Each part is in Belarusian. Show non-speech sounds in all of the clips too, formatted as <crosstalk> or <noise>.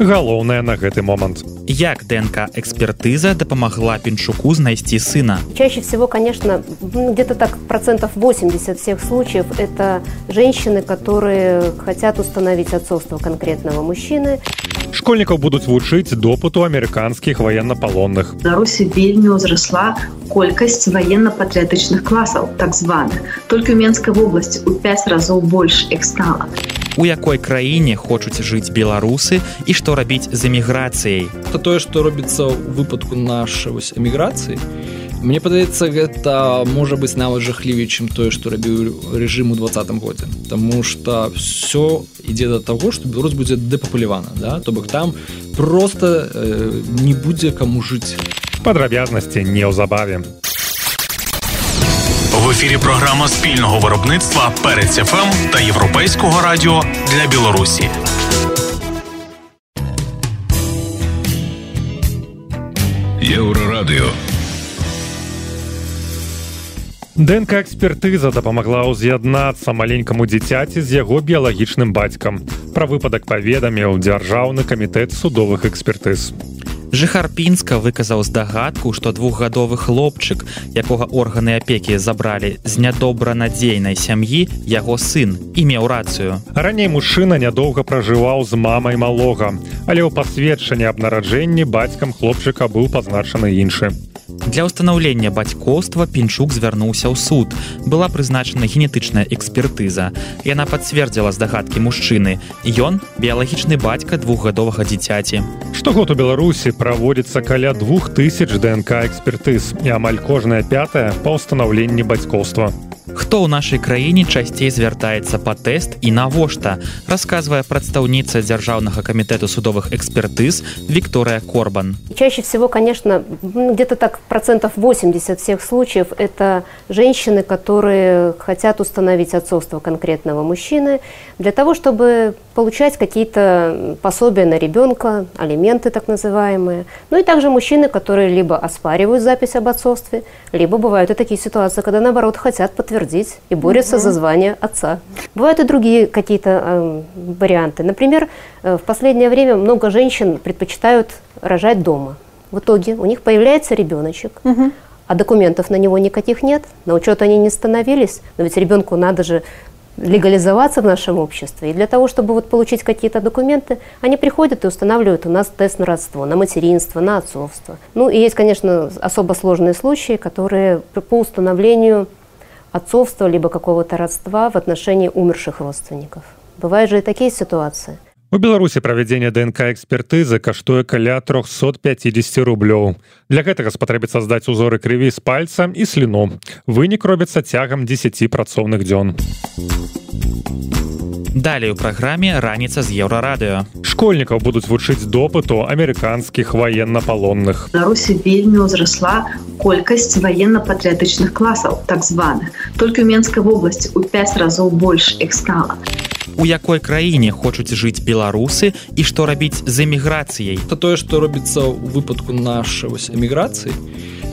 Галоўнае на гэты момант. Як ДНК экспертыза дапамагла пенчуку знайсці сына. Чаще всего, конечно, где-то так процентов 80 всех случаев это женщины, которые хотят установить отцовство конкретного мужчины. Школьнікаў будуць вучыць допыту амерыканскіх военнапалонных. Беларусі вельмі ўзрасла колькасць военно-патрыятычных класаў так званых. Толькі ў Менскай вобласці у 5 разоў больш іх стала. У якой краіне хочуць жыць беларусы і што рабіць з эміграцыяй. То тое, што робіцца ў выпадку нашай эміграцыі, Мне падаецца гэта можа быць нават жахлівей чым тое што рабіў рэжым у двадцатым годзе Таму что все ідзе да таго што беларус будзе дэпапулявана да? то бок там просто э, не будзе каму жыць падрабязнасці неўзабаве в ефірі програма спільного виробництва перед ФМ та європейського радіо для Білорусі. Єврорадіо ДНК экспертыза дапамагла ўз'яднацца маленькаму дзіцяці з яго біялагічным бацькам. Пра выпадак паведаміў дзяржаўны камітэт судовых экспертыз. Жыхар пінска выказаў здагадку, што двухгадовы хлопчык, якога органы апекі забралі з нядобранадзейнай сям'і яго сын і меў рацыю. Раней мужчына нядоўга пражываў з мамай малога, але ў пасведчанні аб нараджэнні бацькам хлопчыка быў пазначаны іншы. Для ўстанаўлення бацькоўства пінчук звярнуўся ў суд. Была прызначана генетычная экспертыза. Яна пацвердзіла здагадкі мужчыны. Ён біялагічны бацька двухгадовага дзіцяці. Штогод у Беларусі праводзіцца каля двух тысяч ДНК экспертыз і амаль кожная пятая па ўстанаўленні бацькоўства. Хто ў нашай краіне часцей звяртаецца па тэст і навошта расказвае прадстаўніца дзяржаўнага камітэту судовых экспертыз Виктория Корбан. Чаще всего, конечно, где-то так процентов 80 всех случаев это женщины, которые хотят установить отцовство конкретного мужчины для того, чтобы получать какие-то пособия на ребенка, алименты так называемые. Ну и также мужчины, которые либо оспаривают запись об отцовстве, либо бывают и такие ситуации, когда наоборот хотят подтвердить и борются угу. за звание отца. Бывают и другие какие-то э, варианты. Например, э, в последнее время много женщин предпочитают рожать дома. В итоге у них появляется ребеночек, угу. а документов на него никаких нет, на учет они не становились, но ведь ребенку надо же легализоваться в нашем обществе. И для того, чтобы вот получить какие-то документы, они приходят и устанавливают у нас тест на родство, на материнство, на отцовство. Ну и есть, конечно, особо сложные случаи, которые по установлению отцовства либо какого-то родства в отношении умерших родственников. Бывают же и такие ситуации – У беларусі правядзенне днк экспертызы каштуе каля 350 рублёў для гэтага спатрэбіцца здаць узоры крыві з пальца і сліну вынік робіцца цягам 10 працоўных дзён далей у праграме раніца з еўрарадыё школьнікаў будуць вучыць допыту амерыканскіх военнапалонных беларусі вельмі ўзрасла колькасць военно-патрыятычных класаў так званых. Толькі ў менскай вобласці у 5 разоў больш іх стала у якой краіне хочуць жыць беларусы і што рабіць з эміграцыяй. То тое што робіцца ў выпадку нашай эміграцыі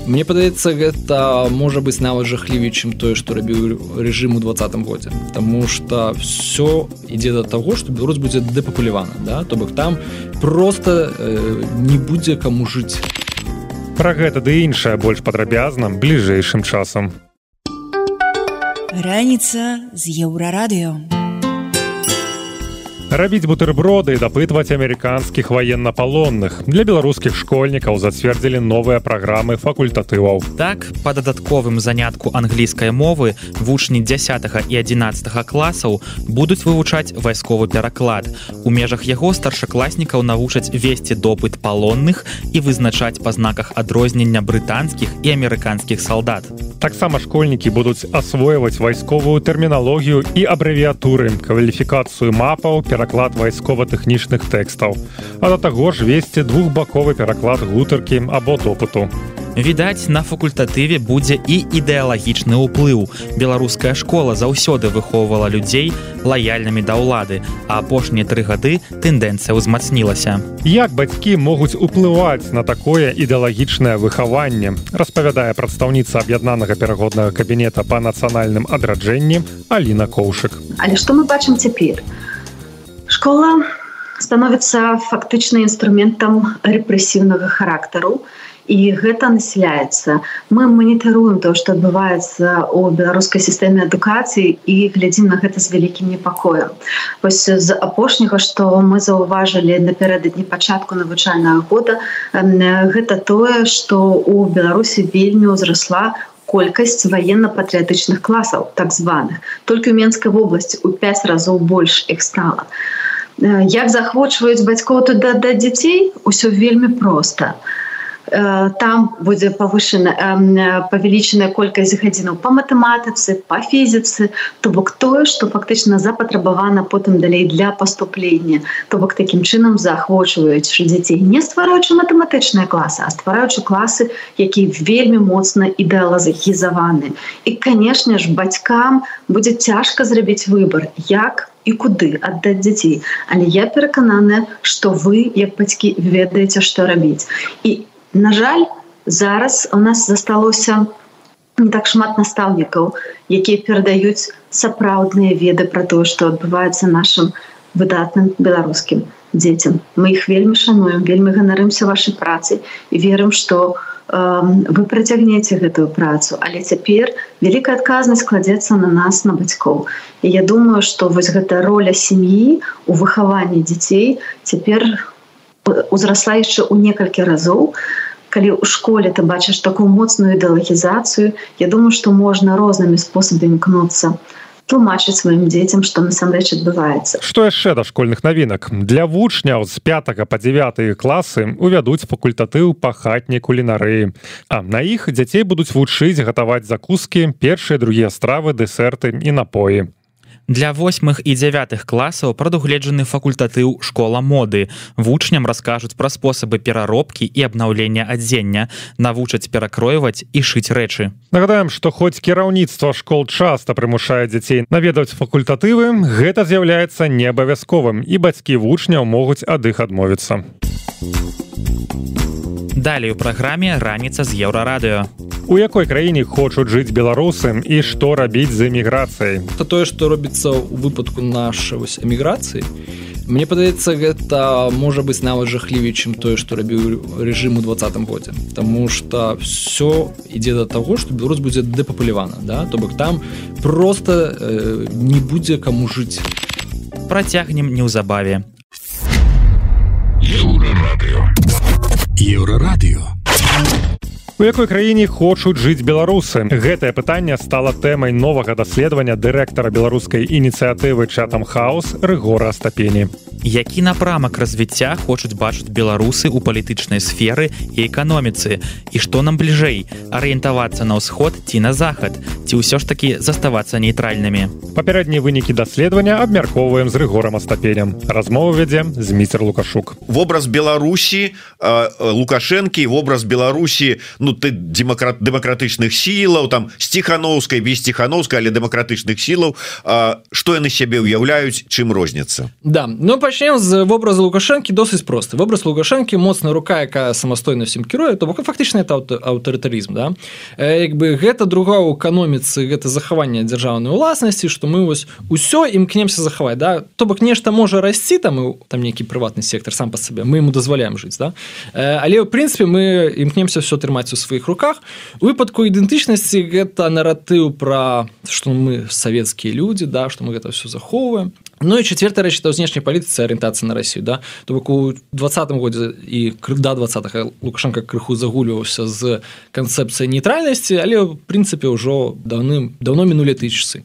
Мне падаецца гэта можа быць нават жахлівей чым тое што рабіў рэжым у двадцатым годзе. Таму что все ідзе да таго што беларус будзе дэпапулявана да? то бок там просто э, не будзе каму жыць. Пра гэта ды іншае больш падрабязна бліжэйшым часам. Раніца з еўрарадыё рабіць бутерброды і дапытваць амерыканскіх военнапалонных для беларускіх школьнікаў зацвердзілі новыя праграмы факультатываў. Так по дадатковым занятку англійскай мовы вучні 10 і 11 класаў будуць вывучаць вайсковы пераклад. У межах яго старшакласнікаў навучаць весці допыт палонных і вызначаць па знаках адрознення брытанскіх і амерыканскіх салдат. Таксама школьнікі будуць асвойваць вайсковую тэрміналогію і абрэвіатуры кваліфікацыю мапаў пераклад пераклад вайскова-тэхнічных тэкстаў, а да таго ж весці двухбаковы пераклад гутаркі або допыту. відаць на факультатыве будзе і ідэалагічны ўплыў. Беларуская школа заўсёды выхоўвала людзей лаяльнымі да ўлады а апошнія тры гады тэндэнцыя ўзмацнілася. Як бацькі могуць уплываць на такое ідэалагічнае выхаванне распавядае прадстаўніца аб'яднанага перагоднага кабінета па нацыянальным адраджэнні Аліна коўшык. Але што мы бачым цяпер школа становіцца фактычна інструментам рэпрэсіўнага характару і гэта насяляецца. Мы манітэруем то што адбываецца у беларускай сістэме адукацыі і глядзім на гэта з вялікім непакоем. Вось з апошняга што мы заўважылі напярэдадні пачатку навучальнага года гэта тое што у беларусі вельмі ўзрасла колькасць военно-патрыятычных класаў так званых. Толькі ў менскай вобласці у 5 разоў больш іх стала. а як захвочваюць бацькоў туда да дзяцей? Усё вельмі проста. э, там будзе павышана павялічаная колькасць гадзінаў по матэматыцы по фізіцы то бок тое што фактычна запатрабавана потым далей для паступлення то бок такім чынам заахвочваюць дзяцей не ствараючы матэматычныя класы а ствараючы класы якія вельмі моцна ідэалазахізаваны. І канешне ж бацькам будзе цяжка зрабіць выбор як і куды аддаць дзяцей. Але я перакананая что вы як бацькі ведаеце што рабіць. І на жаль зараз у нас засталося не так шмат настаўнікаў якія перадаюць сапраўдныя веды про тое что адбываецца нашим выдатным беларускім дзецям. Мы іх вельмі шануем вельмі ганарымся вашай працы і верым что у вы працягнеце гэтую працу. Але цяпер вялікая адказнасць кладзецца на нас на бацькоў. І я думаю что вось гэта роля сям'і у выхаванні дзяцей цяпер узрасла яшчэ ў некалькі разоў калі ў школе ты бачыш такую моцную ідэалагізацыю я думаю что можна рознымі спосабамі імкнуцца тлумачыць сваім дзецям што насамрэч адбываецца што яшчэ да школьных навінак для вучняў з 5 па 9 класы увядуць факультатыў па хатняй кулінарыі а на іх дзяцей будуць вучыць гатаваць закускі першыя другія стравы дэсерты і напоі Для восьмых і дзявятых класаў прадугледжаны факультатыў школа моды. Вучням раскажуць пра спосабы пераробкі і абнаўлення адзення, навучаць перакройваць і шыць рэчы. Нагадаем, што хоць кіраўніцтва школ часта прымушае дзяцей наведаць факультатывы, гэта з'яўляецца неабавязковым і бацькі вучняў могуць ад іх адмовіцца. Далей у праграме раніца з еўрарадыё. У якой краіне хочуць жыць беларусы і што рабіць з эміграцыяй? То тое што робіцца ў выпадку нашай вось эміграцыі Мне падаецца гэта можа быць нават жахлівей чым тое што рабіў рэжым у двадцатым годзе. Таму что все ідзе да таго што беларус будзе дэпапулявана да? То бок там просто э, не будзе каму жыць. Працягнем неўзабаве. Еўрарадыё Euroradio. У якой краіне хочуць жыць беларусы? Гэтае пытанне стала тэмай новага даследавання дырэктара беларускай ініцыятывы чатам хаос рыгора стапені які напрамак развіцця хочуць бачыць беларусы ў палітычнай сферы і эканоміцы? І што нам бліжэй арыентавацца на ўсход ці на захад? Ці ўсё ж такі заставацца нейтральнымі? Папярэднія вынікі даследавання абмяркоўваем з рыгорам астапенем. Размову вядзе зміцер лукашук. Вобраз беларусі лукашэнкі вобраз беларусі ну ты демократ дэмакратычных сілаў там сціхановскай без сціхановска але дэмакратычных сілаў што яны сябе ўяўляюць чым розніцца да ну по пачнем з вобразу лукашэнкі досыць просты вобраз лукашэнкі моцна рука якая самастойна всім кіруе то бок фактычна это аўтарытарызм да. Як бы гэта друга ў эканоміцы гэта захаванне дзяржаўнай уласнасці што мы вось усё імкнемся захаваць да. То бок нешта можа расці там і там нейкі прыватны сектор сам па сабе мы ему дазваляем жыць да. Але ў прынцыпе мы імкнемся все трымаць у сваіх руках. Выпадку ідэнтычнасці гэта наратыў пра што мы савецкія людзі да што мы гэта все захоўваем Ну і четверта рэч то знешняй палітыцы арыентацыя на Росію да. То бок у двадцатым годзе і да два лукашенко крыху загульваўся з канцэпцыяй нейтральнасці але в прынцыпе ўжо даўным давно мінулі ты часы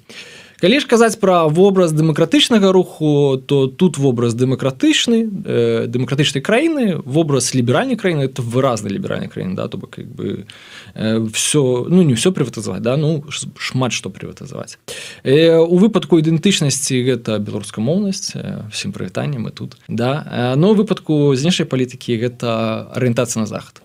калі ж казаць пра вобраз дэмакратычнага руху то тут вобраз дэмакратычны э, дэмакратычнай краіны вобраз ліберальнай краіны это выразны ліберальнай краіны да то бок как бы Э, все ну не все прыватызаваць да ну шмат што прыватызаваць. Э, у выпадку ідэнтычнасці гэта беларуская моўнасць всім прывітаннем мы тут да. Но выпадку знешняй палітыкі гэта арыентацыя на захад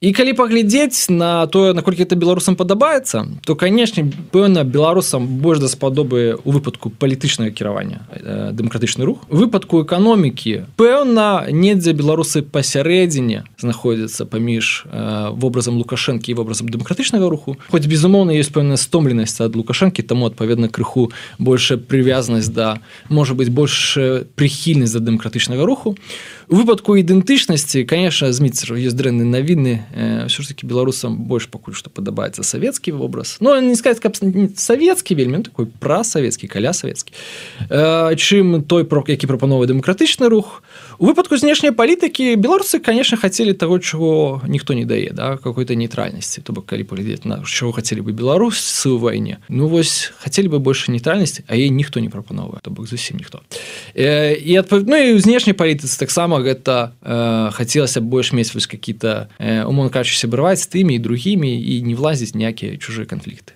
і калі паглядзець на тое наколькі это беларусам падабаецца то канешне пэўна беларусам больш даспадобы у выпадку палітычнага кіравання э, дэмакратычны рух. Выпадку эканомікі пэўна недзе беларусы пасярэдзіне знаходзяцца паміж э, вобразам лукашэнкі і вобразам дэмакратычнага руху. Хоць безумоўна ёсць пэўная стомленасць ад лукашэнкі таму адпаведна крыху большая прывязнасць да можа быть больш прыхільнасць да дэмакратычнага руху у выпадку ідэнтычнасці конечно зміцер ёсць дрэнны навіны ўсё ж таки беларусам больш пакуль што падабаецца савецкі вобраз но ну, не сказать каб савецкі вельмі такой пра савецкі каля савецкі чым той прок які прапановвае дэмакратычны рух у выпадку знешняй палітыкі беларусы конечно хацелі того чего ніхто не дае да какой-то нейтральнасці. То бок калі паглядзець на чего хацелі бы беларусы у вайне ну вось хацелі бы больше нейтральнасці а ей ніхто не прапановвае то бок зусім ніхто. І адпав... ну, ў знешняй палітыцы таксама гэта э, хацелася больш мець вось какие-то э, умон кажучы сябраваць з тымі і другімі і не влазіць ніякія чужыя канфлікты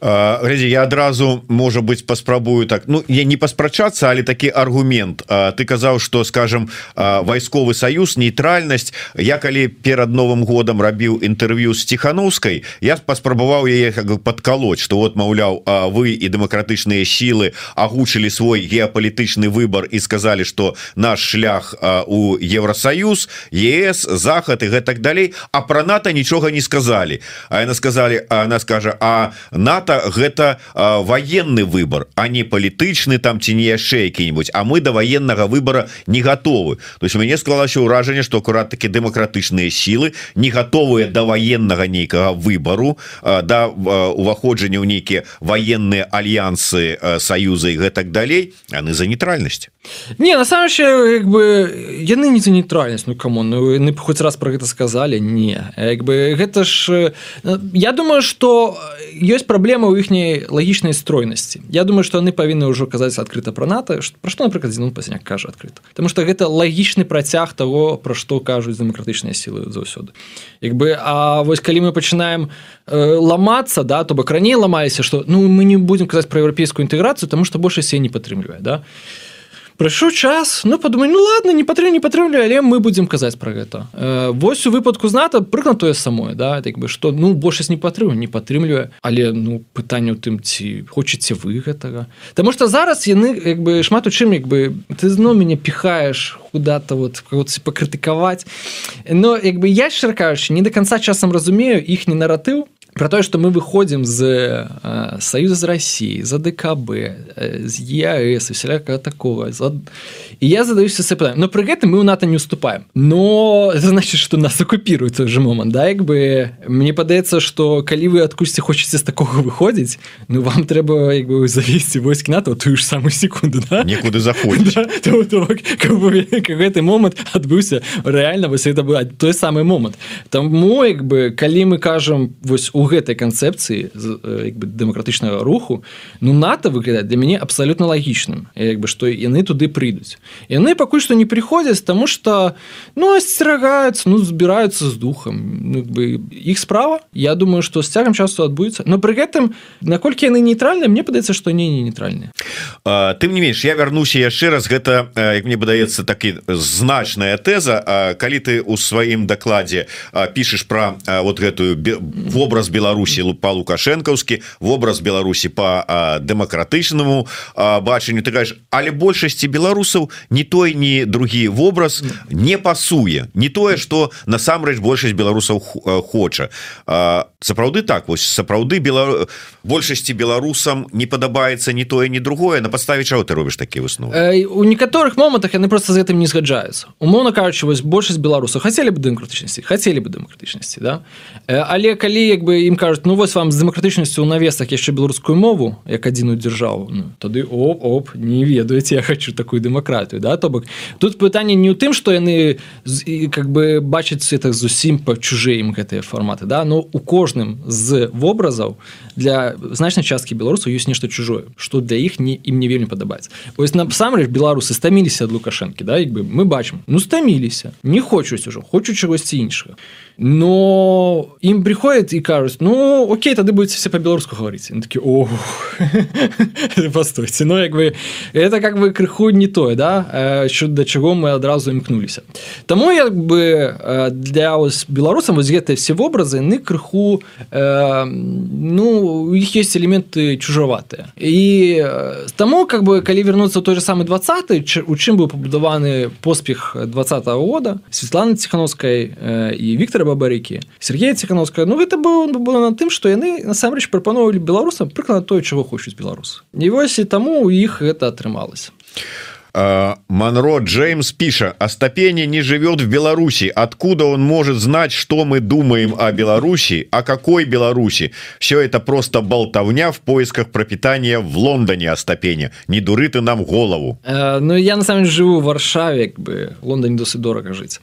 глядзі я адразу можа быть паспрабую так ну я не паспрачацца але такі аргумент. Ты казаў что скажем вайсковы саюз нейтральнасць. Я калі перад новым годам рабіў інтэрв'ю з ціхановскай я паспрабаваў яе как бы подкалоць что вот маўляў вы і дэмакратычныя сілы агучылі свой геапалітычны выбор і сказалі что наш шлях у Евросаюз ЕС захад і гэтак далей а про нато нічога не сказали А яна сказали она скажа а нато гэта военный выбор а не палітычны там ці не яшчэ які-нибудь. А мы до военного выбора не готовы. То есть мяне склалася ўражанне что акурат таки дэмакратычныя сілы не готовыя до военного нейкага выбору да уваходжання ў нейкія военные альянсы союза і гэтак далей яны за нейтральнасць не на самом як бы яны не за нейтральнасць ну кому ну, хоць раз про гэта сказали не. Як бы гэта ж я думаю что ёсць праблема ў іхняй лагічнай стройнасці. Я думаю что яны павінны ўжо казаць адкрыта про нато про што напрыклад ну, пасняк кажа адкрыта. Потому что гэта лагічны працяг того про што кажуць дэмакратычныя сілы заўсёды. Як бы А вось калі мы пачынаем э, ламацца да то бок раней ламаліся что ну мы не будем казаць про еўрапейскую інтэграцыю тому что больше се не падтрымлівае да. і прыйшоў час ну падумай ну ладно не патрэ не патрымлю але мы будзем казаць про гэта э, вось у выпадку зната прыкна тое самое да так бы что ну большасць не патрыму не падтрымлівае але ну пытанне у тым ці хочаце вы гэтага. Таму что зараз яны як бы шмат у чым як бы ты зноў мяне піхаеш куда-то вот пакрытыкаваць. Но як бы я шчыркаючы не до конца часам разумею іхні наратыў про тое что мы выходим з э, союза з России за ДКБ э, з ЕАС вселяка такого. За... и я задаюся сапаем но при гэтым мы у нато не уступаем. Но это значит что нас оккупирует же момент да як бы. Мне падаецца что калі вы адкусьці хочетце з такого выходзіць ну вам трэба як бы завесці войск нато тую ж самую секунду да? некуды заходить <laughs> да? гэты момант адбыўся реально вось это бы той самый момант там мой як бы калі мы кажам вось у гэтай канцэпцыі бы дэмакратычнага руху ну нато выглядаць для мяне абсалютна лагічным. Як бы што яны туды прыйдуць. Яны пакуль што не прыходзяць тому что ну асцерагаюцца ну збіраюцца з духам. Ну, бы іх справа Я думаю что з цягам часу адбудзецца. Но пры гэтым наколькі яны нейтральныя мне падаецца што не не нейтральныя. Тым не менш я вярнуся яшчэ раз. Гэта як мне падаецца такі значная тэза. Калі ты у сваім дакладзе пішаш про вот гэтую вобраз Беларусі па лукашэнкаўскі вобраз Беларусі по дэмакратычнаму бачанню ты кажаш але большасці беларусаў не той ні другі вобраз не пасуе. Не тое что насамрэч большасць беларусаў хоча. Сапраўды так вось сапраўды бела большасці беларусам не падабаецца не тое не другое. На подставе чаго ты робіш такі высновы? У некаторых момантах яны просто з гэтым не згаджаюцца. Умоўно кажучы вось большасць беларусаў хацелі бы дэмакратычнасці хацелі бы дэмакратычнасці да? Але калі як бы ім кажуць ну вось вам з дэмакратычнасцю ў навесах яшчэ беларускую мову як адзіную дзяржаву ну, тады оп оп не ведаеце я хочу такую дэмакратыю да? То бок тут пытанне не ў тым што яны как бы бачаць это зусім па чужэй ім гэтыя фарматы да? Но у кожным з вобразаў для для значнай часткі беларусаў ёсць нешта чужое што для іх не ім не вельмі падабаецца ось насамрэч беларусы стаміліся ад лукашэнкі да як бы мы бачым ну стаміліся не хочуць ужо хочу чагосьці іншага но ім приходят і кажуць ну окей тады будете все по-беларуску говорить такі о <laughs> постойте но як бы это как бы крыху не тое да? Що да чаго мы адразу імкнуліся Таму як бы для ось беларусам вось гэтыя все вобразы яны крыху э, ну іх есть элементы чужаватыя і таму как бы калі вернуцца той же самый 20 у чым быў пабудаваны поспех два -го года Светланы ціхановскай і Віктора бабарыкі. Сергея ціхановская Ну гэта было было на тым што яны насамрэч прапановвалі беларусам прыклад тое чаго хочуць беларус не вось і таму у іх гэта атрымалася Манро Джеймс пиша остапение не живет в Беларуси. Откуда он может знать что мы думаем о Беларуси о какой Беларуси? Все это просто болтовня в поисках пропитания в Лондоне остапения не дуры ты нам голову э, Ну я на самом деле живу в Варшаве как бы. Лондоне досыць дорого жить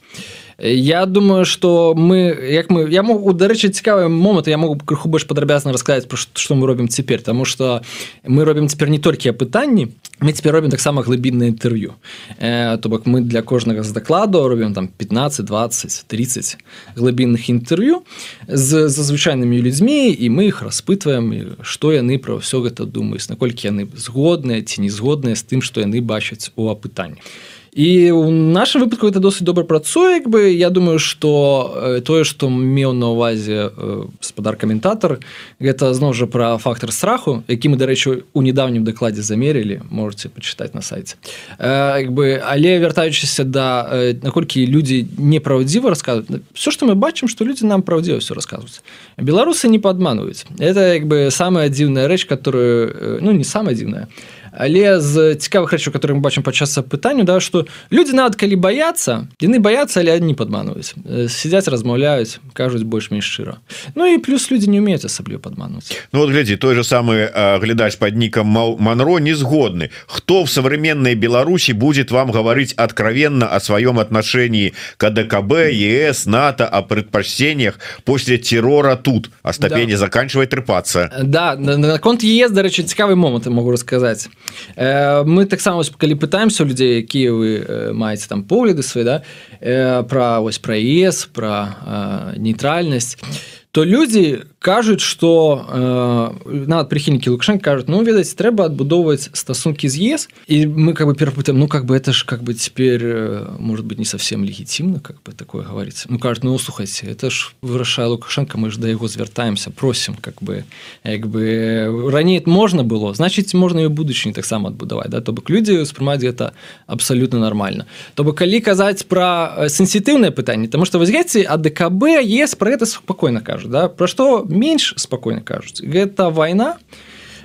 Я думаю что мы як мы я могу дарэчы цікавы момант я могу крыху больш падрабязна расказаць про што мы робім цяпер тому что мы робім цяпер не толькі пытанні мы цяпер робім таксама глыбінна інтэрв'ю. Э, то бок мы для кожнага з дакладу робім там 15 20 30 глыбінных інтэрв'ю з зазвычайнымі людзьмі і мы их распытваем што яны пра ўсё гэта думаюць наколькі яны згодныя ці не згодныя з тым што яны бачаць у апытанні і у нашем выпадку это досыць добра працуе як бы. Я думаю что тое что меў на увазе спадар каментатор гэта зноў жа пра фактор страху які мы дарэчы у недавнім дакладзе замерілі можете почытаць на сайте. Як бы але вяртаючыся да наколькі людзі непраўдзіва рассказывают. Все что мы бачым что людзі нам праўдзіва все рассказываюць беларусы не падманваюць это як бы самая дзіўная рэч которую ну не самая дзіўная а але з цікавых рэчаў которые мы бачым падчас пытанню да что люди нават калі баяцца яны баяцца але не падманваюць. Сядзяць размаўляюць кажуць больш-менш шчыра. Ну і плюс люди не умеюць асабліва падмануць Ну вот глядзі той же самы глядач под ником Манро не згодны. Хто в современной Беларуси будет вам говорить откровенно о своем отношении к ДКБ ЕС НАТО о предпочтениях после террора тут? Остапение да. заканчивает трепаться. Да наконт ЕС дарэчы цікавы момант могу рассказать. Э, мы таксама калі пытаемся у людзей якія вы э, маеце там погляды свае да э, пра вось пра ес пра нейтральнасць то людзі кажуць что э, нават прыхільнікі лукашэн кажуць ну ведаць трэба адбудоўваць стасункі з ес і мы как бы перапытаем ну как бы это ж как бы теперь э, может быть не совсем легітимно как бы такое говорится ну кажуть ну слухайте это ж вырашае лукашенко мы ж да яго звяртаемся просім как бы як бы раней можна было значитчыць можна і будучыні таксама адбудаваць да то бок людзі успрымаць это абсолютно нормально то бок калі казаць про сенсітыўнае пытанне тому что возьмеце адКб ес про это спокойно кажу да? Про что менш спакойна кажуць гэта вайна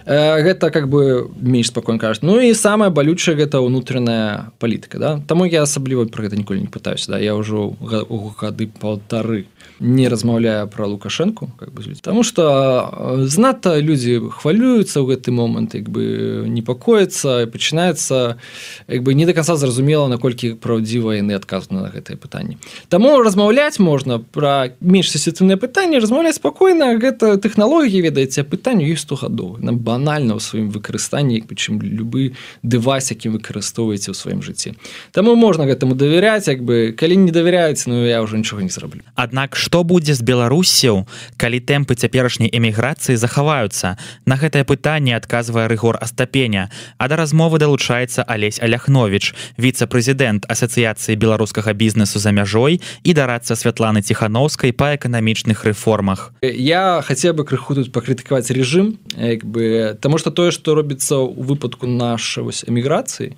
гэта как бы менш спакойна кажуць Ну і самая балючая гэта ўнутраная палітыка да. Таму я асабліва про гэта ніколі не пытаюся да. Я ўжо гады паўтары не размаўляю про лукашэнку как бы потому что знато людзі хвалююцца ў гэты момант як бы непакоіцца пачынаецца як бы не до конца зразумела наколькі праўдзіва яны адказаны на гэтае пытанне Таму размаўляць можна про менш сетытыўнае пытанне размаўляць спакойна гэта тэхналогіі ведаеце пытанню ёсць сто гадоў нам банальна ў сваім выкарыстанні чым любы дэвайс якім выкарыстоўваеце ў сваім жыцці Таму можна гэтаму давяряць як бы калі не давяряецца Ну я уже нічога не зраблю Аднак што будзе з беларусяў калі тэмпы цяперашняй эміграцыі захаваюцца? На гэтае пытанне адказвае рыгор астапеня а да размовы далучаецца алесь аляхновович віцэ-прэзідэнт асацыяцыі беларускага бізнесу за мяжой і дарацца святланы ціхановскай па эканамічных рэформах. Я хацеў бы крыху тут пакрытыкаваць режим як бы таму что тое што робіцца ў выпадку наша вось эміграцыі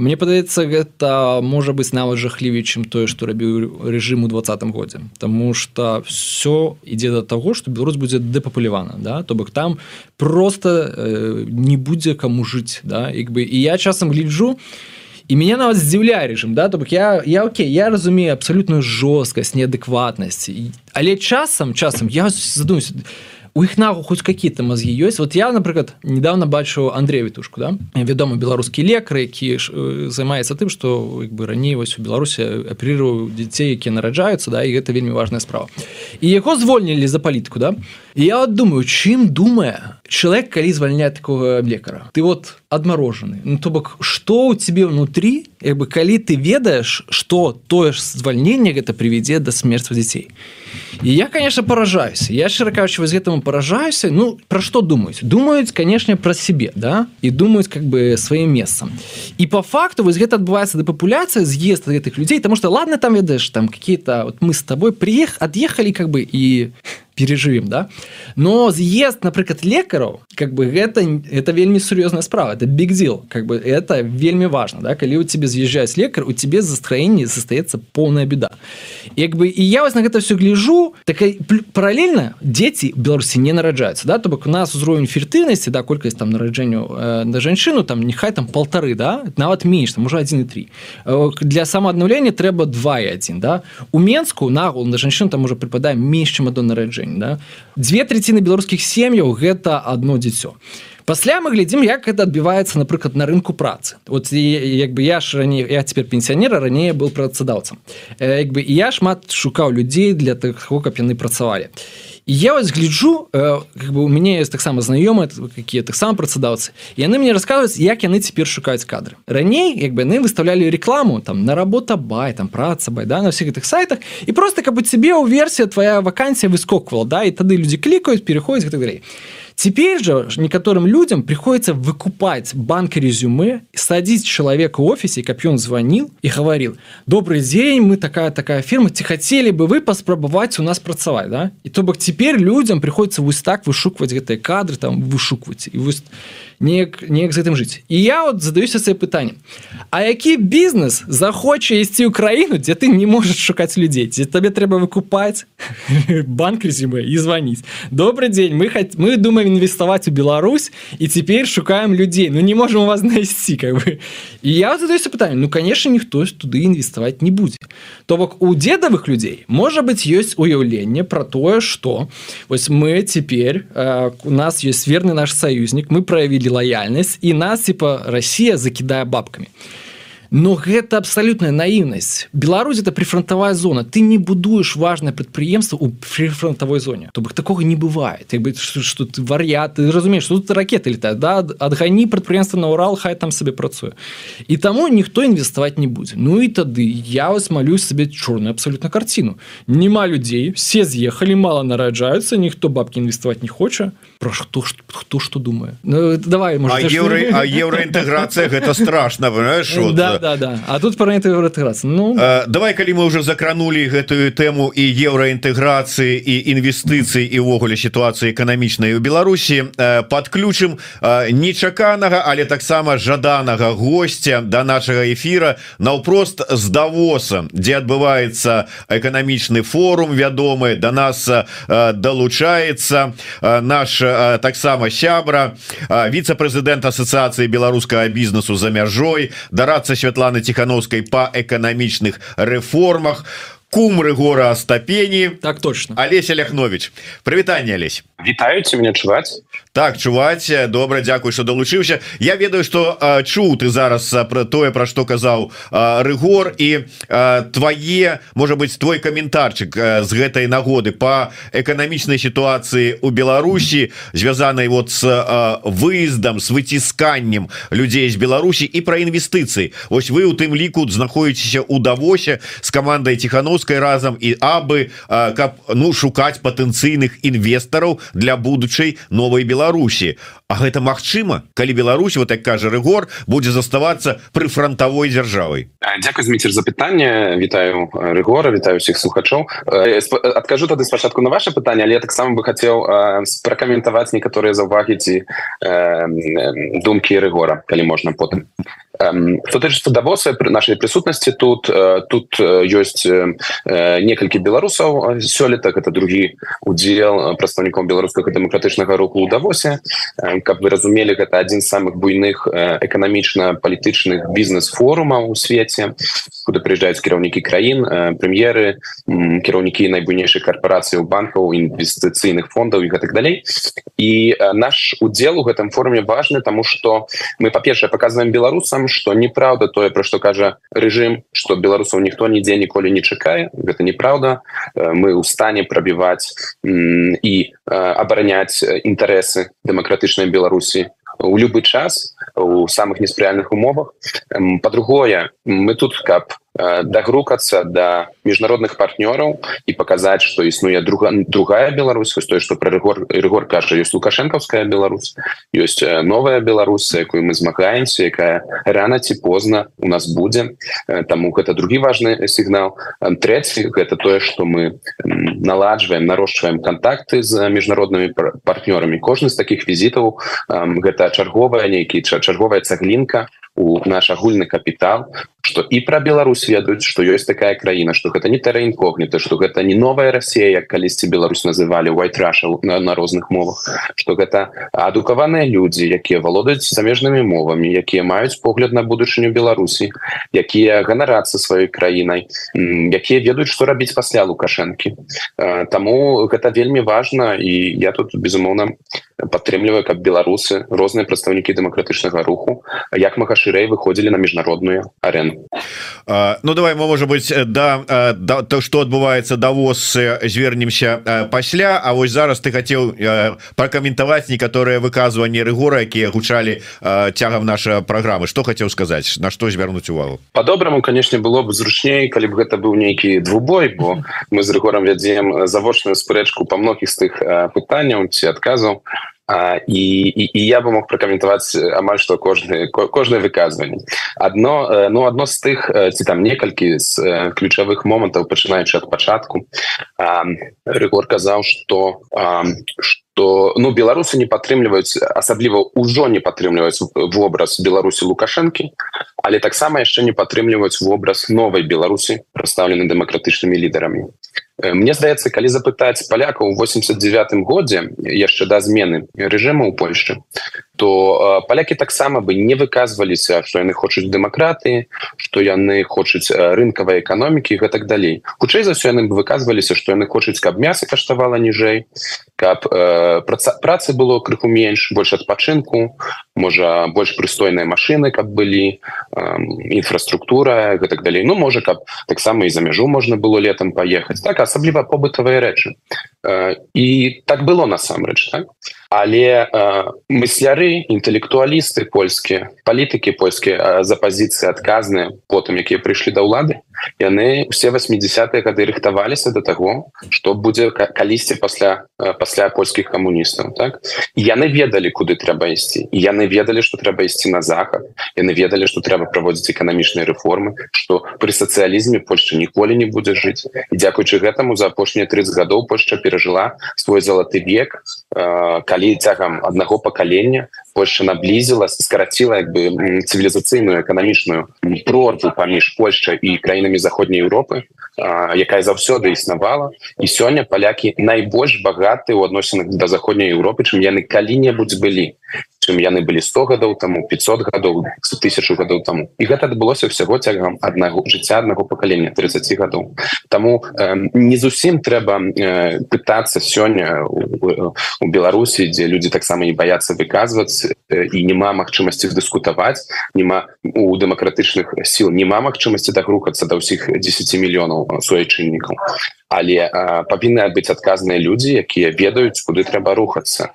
Мне падаецца гэта можа быць нават жахлівей чым тое што рабіў рэжым у двадцатым годзе. Таму что все ідзе да таго што беларусь будзе дэпапулявана да то бок там просто э, не будзе каму жыць да як бы. І я часам гляджу і меня нават здзіўляе рэжым да то бок я я Окей я разумею абсалютную жорсткасць неадэкватнасць. Але часам часам я задумаюсь у іх нагу хоць какие-то мозги ёсць вот я напрыклад недавно бачу Андрея вітушку да? Вядомы беларускі лекар які ж займаецца тым что бы раней вось у беларусі аперирую дзяцей якія нараджаюцца да і гэта вельмі важная справа. І яго звольнілі за палітку да? Я думаю чым думае человек калі звальняет такого лекара ты вот адмарожаны ну то бок что у тебе внутри? Як бы калі ты ведаешь что тое ж звальнение гэта приведзе до смерти дзяцей і я конечно поражаюсь. Я шыракаючы з гэтаму поражаюся ну про что думаюць думаюць конечно про себе да? І думаюць как бы сваім месцам і по факту вось гэта адбываецца да папуляцыя з'езд гэтых людзей тому что ладно там ведаешь там какие-то вот мы с тобой приех отъехали как бы і переживем да? Но з'езд напрыклад лекараў как бы гэта это вельмі сур'ёзная справа это deal как бы это вельмі важно да? Калі у тебе з'язджаюць лекар у тебе застроении застаецца полная беда. Як бы і я вас на гэта все гляжу такая параллельна дети беларусі не нараджаются да? То бок у нас узровень фертыльнасці да колькасць там нараджэнню э, на жанчыну там нехай там полторы да? Нават менш там уже 1,3 э, для самоаднаўлення трэба 2 і 1 да? У менску нагул на жанчын там уже прыпадае менш чым до нараджэння да? Две траціны беларускіх сем'яў гэта одно дзіцё пасля мы глядзім як это адбіваецца напрыклад на рынку працы. Вот як бы я ж раней я цяпер пенсіянера ранее был працадаўцам. Як бы я шмат шукаў людзей для таго каб яны працавалі. І я вас гляджу как бы у мяне есть таксама знаёмыя какие таксама працадаўцы яны мне рассказываюць як яны цяпер шукаюць кадры. Раней як бы яны выставлялі рекламу там на работа бай там праца бай да на всех гэтых сайтах і просто как бы тебе у версія твоя вакансія выскоквала да і тады людзі клікаюць переходзяць так далей Теперь же некоторым людям приходится выкупать банк резюме, садить человека в офисе, как он звонил и говорил, добрый день, мы такая-такая фирма, те хотели бы вы поспробовать у нас працавать, да? И то бок теперь людям приходится вот так вышукивать эти кадры, там, вышукивать. И вот неяк, неяк з гэтым жыць і я вот задаюся себе пытаннем А які бізнес захоча ісці ў краіну дзе ты не можаш шукаць людзей дзе табе трэба выкупаць <laughs> банк резюме і званіць добрый день мы хаць мы думаем інвеставаць у Беларусь і цяпер шукаем людзей Ну не можем вас <laughs> знайсці как бы. І я задаюся пытаннем Ну конечно ніхто туды інвеставаць не будзе то бок у дедавых людзей можа быть ёсць уяўленне про тое что вось мы цяпер э, у нас есть верны наш саюзнік мы проявілі лояльнасць і нас типа Россия закідае бабками но гэта абсолютная наіўнасць. Беларусь это прифронтовая зона. Ты не будуешь важное прадпрыемство у прифронтовой зоне. То бок такого не бывает. Быть что, что ты вар'ят ты разумеешь тут ракеты летают да? Адгані прадпрыемства на Урал хай там сабе працуе і таму ніхто інвеставаць не будзе Ну і тады я вас малюсь сабе чорную абсолютно картину. Нема людзей все з'ехалі мало нараджаюцца ніхто бабки інвеставаць не хоча про што хто што думае ну, давай может, еўра еўраінтэграцыя гэта страшно <laughs> да да, да. А тут про інтэграцыю Ну а, давай калі мы уже закранули гэтую тэму і еўраінтэграцыі і інвестыцый і ўвогуле сітуацыі эканамічнай у Беларусі подключым нечаканага але таксама жаданага гостя до да нашага эфира наўпрост з давоса дзе адбываецца эканамічны форум вядомы до да нас долучаецца наш таксама сябра віце-прэзідэнт асацыяцыі беларускага бізнесу за мяжой дарацца свят Святланы ціхановскай па эканамічных рэформах кумры гора астапені так точно. Алеся ляхнович. Прывітанне Алесь вітаюце мне чуваць так чуваць добра Дякую что долучыўся Я ведаю что чуў ты зараз про тое про что казаў рыгор і твае можа быть твой каментарчык з гэтай нагоды по эканамічнай сітуацыі у Беларусі звязанай вот с выездам с выцісканнем людзей з Беларусі і про інвестыцыі. Вось вы у тым ліку знаходзіцеся у давосе с командой тихохановской разам і абы каб ну шукаць патэнцыйных інвестараў для будучай новой Беларусі Беларусі А гэта Мачыма калі Беларусь вот так кажа рэгор будзе заставацца пры фронтавой дзяржавай Дякую зміцер за пытанне. Вітаю рэгора вітаю усіх слухачоў. Адкажу тады спачатку на ваше пытанне але я таксама бы хацеў пракаментаваць некаторыя заўвагі ці думкі рэгора калі можна потым. Что тычыцца давоса при нашай прысутнасці тут тут ёсць некалькі беларусаў. Сёлета это другі удзел прадстаўніком беларускага дэмакратычнага руху ў давосе каб вы разумелі гэта адзін з самых буйных эканамічна-палітычных бізнес-форумаў у свеце куды прыязджаюць кіраўнікі краін прэм'еры кіраўнікі найбуйнейшых карпорацыяў банкаў інвестыцыйных фондаў і гэтак далей. І наш удзел у гэтым форуме важны тому что мы па-першае показываем беларусам что неправда тое про што кажа режим что беларусаў ніхто нідзе ніколі не чакае. Гэта неправда мы ў стане прабіваць і абараняць інтарэсы дэмакратычнай беларусі у любы час у самых неспрыяльных умовах. По-другое мы тут каб дагрукацца до да міжнародных партнёраў і паказаць што існуе друга другая Беларусь. Вось тое што пра рэгор рэгор кажа ёсць лукашэнкаўская Беларусь ёсць новая Беларусь якую мы змагаемся якая рана ці позна у нас будзе. Таму гэта другі важны сігнал. Трэці гэта тое што мы наладжваем нарошчваем контакты з міжнароднымі партнёрамі. Кожны з таких візітаў гэта чарговая нейкі чарговая цаглінка у наш агульны капітал что і про Беларусь ведаюць что ёсць такая краіна что гэта не тэраінкогніта что гэта не новая Россия калісьці Беларусь называли white Russia на, на розных мовах что гэта адукаваныя люди якія валодаюць замежнымі мовамі якія маюць погляд на будучыню Беларусі якія ганарацца сваёй краінай якія ведаюць что рабіць пасля лукашэнкі. Таму гэта вельмі важно і я тут безумоўна падтрымліваю каб беларусы розныя прадстаўнікі дэмакратычнага руху як мага шырэй выходзілі на міжнародную арену. Ну давай мы можа быть да, да то что адбываецца давоз звернемся пасля. А вось зараз ты хотел прокаментаваць некаторыя выказыванні рэгора якія гучалі цягам наша программы что хотел сказать? На что звярнуць увагу? По-добраму конечно было бы зручней калі б гэта быў нейкі двубой бо мы з рэгором вядзем завочную спрэчку по многіх з тых пытанняў ці адказаў і, і, і я бы мог пракаментаваць амаль што кожны кожнае выказванне одно ну одно з тых ці там некалькі з ключавых момантаў пачынаючы ад пачатку рэгор казаў что что ну беларусы не падтрымліваюць асабліва ўжо не падтрымліваюць вобраз беларусі лукашэнкі але таксама яшчэ не падтрымліваюць вобраз новай беларусі прадстаўлены дэмакратычнымі лідарамі Мне здаецца калі запытаць палякаў у 89 годзе яшчэ да змены рэжыму ў Польшчы то палякі таксама бы не выказваліся што яны хочуць дэмакратыі што яны хочуць рынкавай эканомікі гэтак далей. Хутчэй за ўсё яны бы выказваліся што яны хочуць каб мяса каштавала ніжэй каб э, праца працы было крыху менш больш адпачынку можа больш прыстойныя машины каб былі э, інфраструктура гэтак далей. Ну можа каб таксама і за мяжу можна было летом паехаць так асабліва побытавыя рэчы. Э, і так было насамрэч так але э, мысляры інтэлектуалісты польскія палітыкі польскія за пазіцыі адказныя потым якія прыйшлі да ўлады яны все 80-е гады рыхтаваліся до таго что будзе калісьці пасля пасля польскіх камуністаў так? Яны ведалі куды трэба ісці. Яны ведалі что трэба ісці на захад. Яны ведалі что трэба праводзіць эканамічныя рэформы что при сацыялізме Польша ніколі не будзе жыць. І дзякуючы гэтаму за апошнія 30 гадоў Польша перажыла свой залаты век калі калі цягам аднаго пакалення Польша наблізіла скараціла як бы цывілізацыйную эканамічную прорву паміж Польшчай і краінамі заходняй Еўропы якая заўсёды існавала. І сёння палякі найбольш багаты ў адносінах да заходняй Еўропы чым яны калі-небудзь былі чым яны былі 100 гадоў таму 500 гадоў тысячу гадоў таму. І гэта адбылося ўсяго цягам аднаго жыцця аднаго пакалення 30 гадоў. Таму э, не зусім трэба э, пытацца сёння у, у Беларусі дзе людзі таксама не баяцца выказваць і няма магчымасці дыскутаваць няма у дэмакратычных сіл няма магчымасці дагрукацца да ўсіх 10 мільёнаў суайчыннікаў. Але павінны быць адказныя людзі якія ведаюць куды трэба рухацца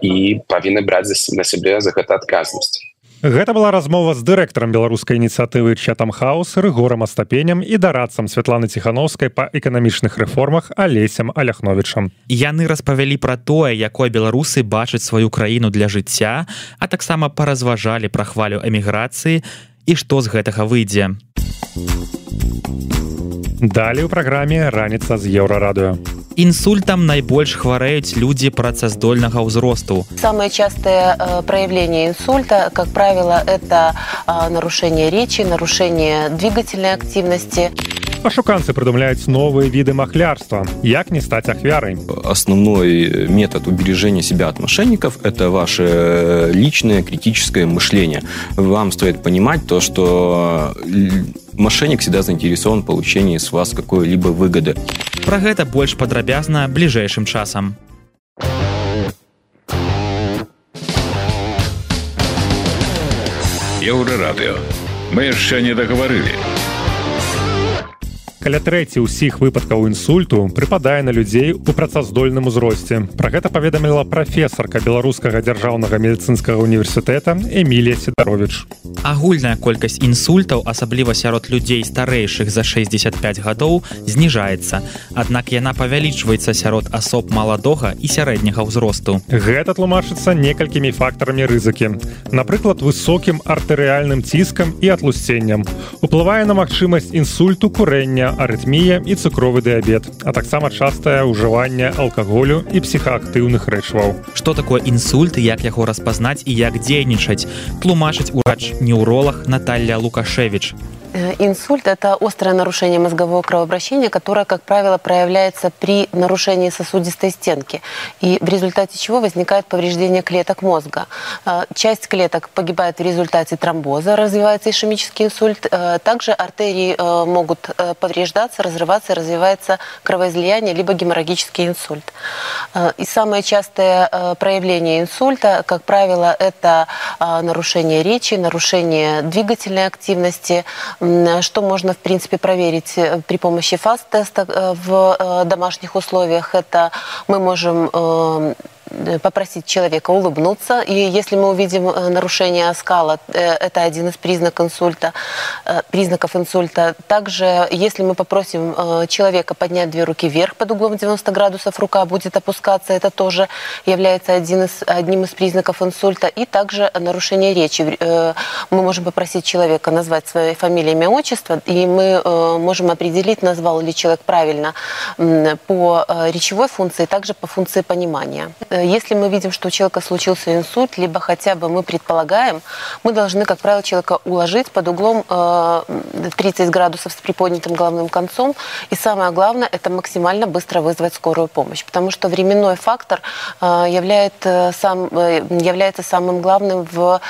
і павінны браць на сябе за гэта адказнасць. Гэта была размова з дырэктарам беларускай ініцыятывы чатам хаос рэгорам астапенем і дарадцам Святланы ціхановскай па эканамічных рэформах алесем аляхновічам. Яны распавялі пра тое якой беларусы бачаць сваю краіну для жыцця а таксама паразважалі пра хвалю эміграцыі і што з гэтага выйдзе. Далей у праграме раніца з еўрарадыо Інсультам найбольш хварэюць людзі працаздольнага ўзросту. Самое частое э, проявление инсульта, как правило, это э, нарушение речи, нарушение двигательной активности. Ашуканцы прыдумляюць новыя віды махлярства як не стаць ахвярай основной метод убережения себя от мошенников это ваше личное критическое мышление вам стоит понимать то что мошенник всегда заинтересован в получении с вас какой-либо выгоды про гэта больш падрабязна бліжэйшым часам еўрарадыо мы яшчэ не дагаварылі Каля трэці ўсіх выпадкаў інсульту прыпадае на людзей у працаздольным узросце. Про гэта паведаміла прафесарка беларускага дзяржаўнага медыцынскага універсітэта эмілія сідарович агульная колькасць інсультаў асабліва сярод людзей старэйшых за 65 гадоў зніжаецца. Аднак яна павялічваецца сярод асоб маладога і сярэдняга ўзросту. Гэта тлумачыцца некалькімі фактарамі рызыкі. Напрыклад высокім артэрыяльным ціскам і атлусценнем. Уплывае на магчымасць інсульту курэння арытмія і цукровы дыябет а таксама частае ўжыванне алкаголю і псіхаактыўных рэчваў. Что такое інсульт як яго распазнаць і як дзейнічаць? Тлумачыць урач неўролог Наталья лукашевич инсульт – это острое нарушение мозгового кровообращения, которое, как правило, проявляется при нарушении сосудистой стенки, и в результате чего возникает повреждение клеток мозга. Э, часть клеток погибает в результате тромбоза, развивается ишемический инсульт. Э, также артерии могут повреждаться, разрываться, развивается кровоизлияние, либо геморрагический инсульт. И самое частое проявление инсульта, как правило, это нарушение речи, нарушение двигательной активности, что можно, в принципе, проверить э, при помощи фаст-теста э, в э, домашних условиях. Это мы можем попросить человека улыбнуться. И если мы увидим э, нарушение скала, э, это один из признаков инсульта. Признаков инсульта. Также, если мы попросим человека поднять две руки вверх под углом 90 градусов, рука будет опускаться, это тоже является один из, одним из признаков инсульта. И также нарушение речи. Мы можем попросить человека назвать свое фамилию, имя, отчество, и мы можем определить, назвал ли человек правильно по речевой функции, также по функции понимания. Если мы видим, что у человека случился инсульт, либо хотя бы мы предполагаем, мы должны, как правило, человека уложить под углом 30 э, градусов с приподнятым головным концом. И самое главное, это максимально быстро вызвать скорую помощь. Потому что временной фактор э, является, сам, э, является самым главным в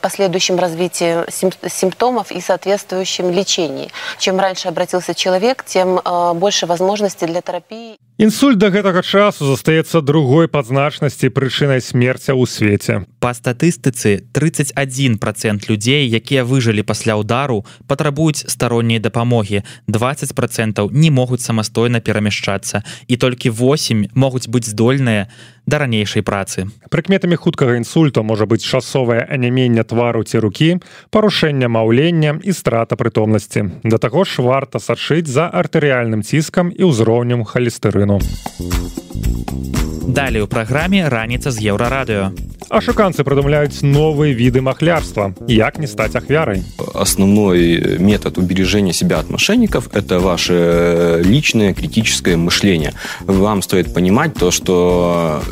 последующем развитии симптомов и соответствующем лечении. Чем раньше обратился человек, тем больше возможностей для терапии. Інсульт да гэтага часу застаецца другой падзначнасці прычынай смерця ў свеце. Па статыстыцы 31 процент людзей, якія выжылі пасля ўдару, патрабуюць старонняй дапамогі. 20 процентаў не могуць самастойна перамяшчацца і толькі 8 могуць быць здольныя да ранейшай працы. Прыкметамі хуткага інсульту можа быць часовае анямення твару ці рукі, парушэнне маўлення і страта прытомнасці. Да таго ж варта сачыць за артэрыяльным ціскам і ўзроўнем халестырыну навіну. Далей у праграме раніца з еўрарадыё. Ашуканцы прыдумляюць новыя віды махлярства. Як не стаць ахвярай? Основной метод убережения себя от мошенников – это ваше личное критическое мышление. Вам стоит понимать то, что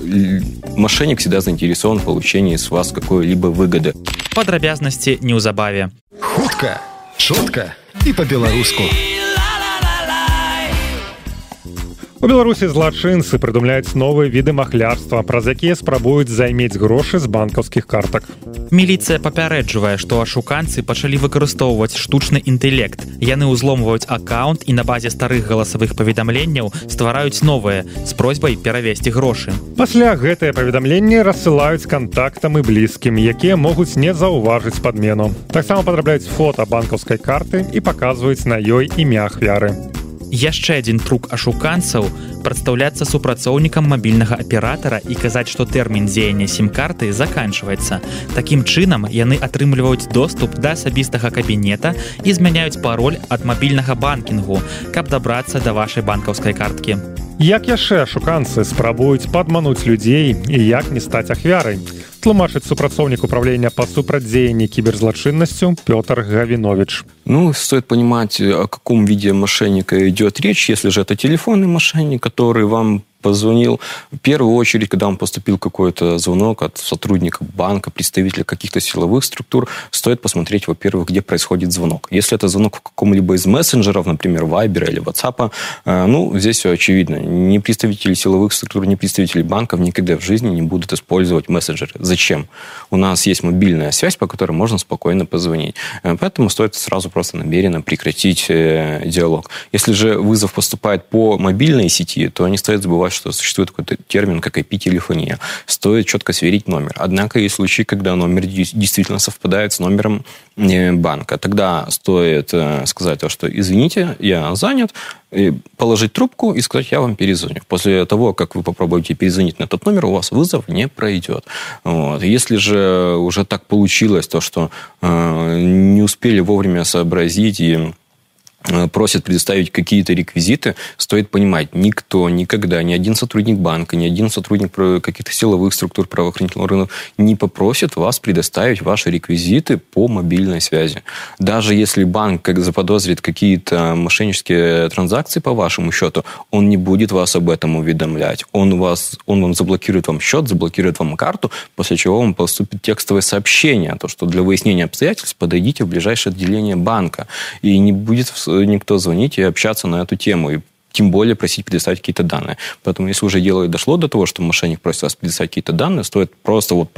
мошенник всегда заинтересован в получении с вас какой-либо выгоды. Падрабязнасці неўзабаве. Хутка, чутка і па-беларуску. У беларусі злачынцы прыдумляюць новыя віды махлярства праз якія спрабуюць займець грошы з банкаўскіх картак. Міліцыя папярэджвае што ашуканцы пачалі выкарыстоўваць штучны інтэлект. Яны ўзломваюць аккаунт і на базе старых галасавых паведамленняў ствараюць новыя з просьбай перавесці грошы. Пасля гэтае паведамленне рассылаюць кантактам і блізкім якія могуць не заўважыць падмену. Таксама падрабляюць фото банкаўскай карты і паказваюць на ёй імя ахвяры яшчэ адзін трук ашуканцаў прадстаўляцца супрацоўнікам мабільнага аператара і казаць што тэрмін дзеяння сім-карты заканчваецца. Такім чынам яны атрымліваюць доступ да асабістага кабінета і змяняюць пароль ад мабільнага банкінгу каб дабрацца да вашай банкаўскай карткі. Як яшчэ шуканцы спрабуюць падмануць людзей і як не стаць ахвярай тлумачыць супрацоўнік управлення па супрадзеянні кіберзлачыннасцю Пётр Гавинович. Ну, стоит понимать, о каком виде мошенника идет речь. Если же это телефонный мошенник, который вам позвонил. В первую очередь, когда вам поступил какой-то звонок от сотрудника банка, представителя каких-то силовых структур, стоит посмотреть, во-первых, где происходит звонок. Если это звонок в каком-либо из мессенджеров, например, Viber или WhatsApp, э, ну, здесь все очевидно. Ни представители силовых структур, ни представители банков никогда в жизни не будут использовать мессенджеры. Зачем? У нас есть мобильная связь, по которой можно спокойно позвонить. Э, поэтому стоит сразу просто намеренно прекратить э, диалог. Если же вызов поступает по мобильной сети, то не стоит забывать, что существует какой-то термин, как IP-телефония. Стоит четко сверить номер. Однако есть случаи, когда номер действительно совпадает с номером э, банка. Тогда стоит сказать, что извините, я занят, положить трубку и сказать, я вам перезвоню. После того, как вы попробуете перезвонить на этот номер, у вас вызов не пройдет. Вот. Если же уже так получилось, то, что э, не успели вовремя сообразить и Э, просят предоставить какие-то реквизиты, стоит понимать, никто никогда, ни один сотрудник банка, ни один сотрудник каких-то силовых структур правоохранительных органов не попросит вас предоставить ваши реквизиты по мобильной связи. Даже если банк как заподозрит какие-то мошеннические транзакции по вашему счету, он не будет вас об этом уведомлять. Он, вас, он вам заблокирует вам счет, заблокирует вам карту, после чего вам поступит текстовое сообщение, то, что для выяснения обстоятельств подойдите в ближайшее отделение банка. И не будет никто звонить и общаться на эту тему. И тем более просить предоставить какие-то данные. Поэтому, если уже дело дошло до того, что мошенник просит вас предоставить какие-то данные, стоит просто вот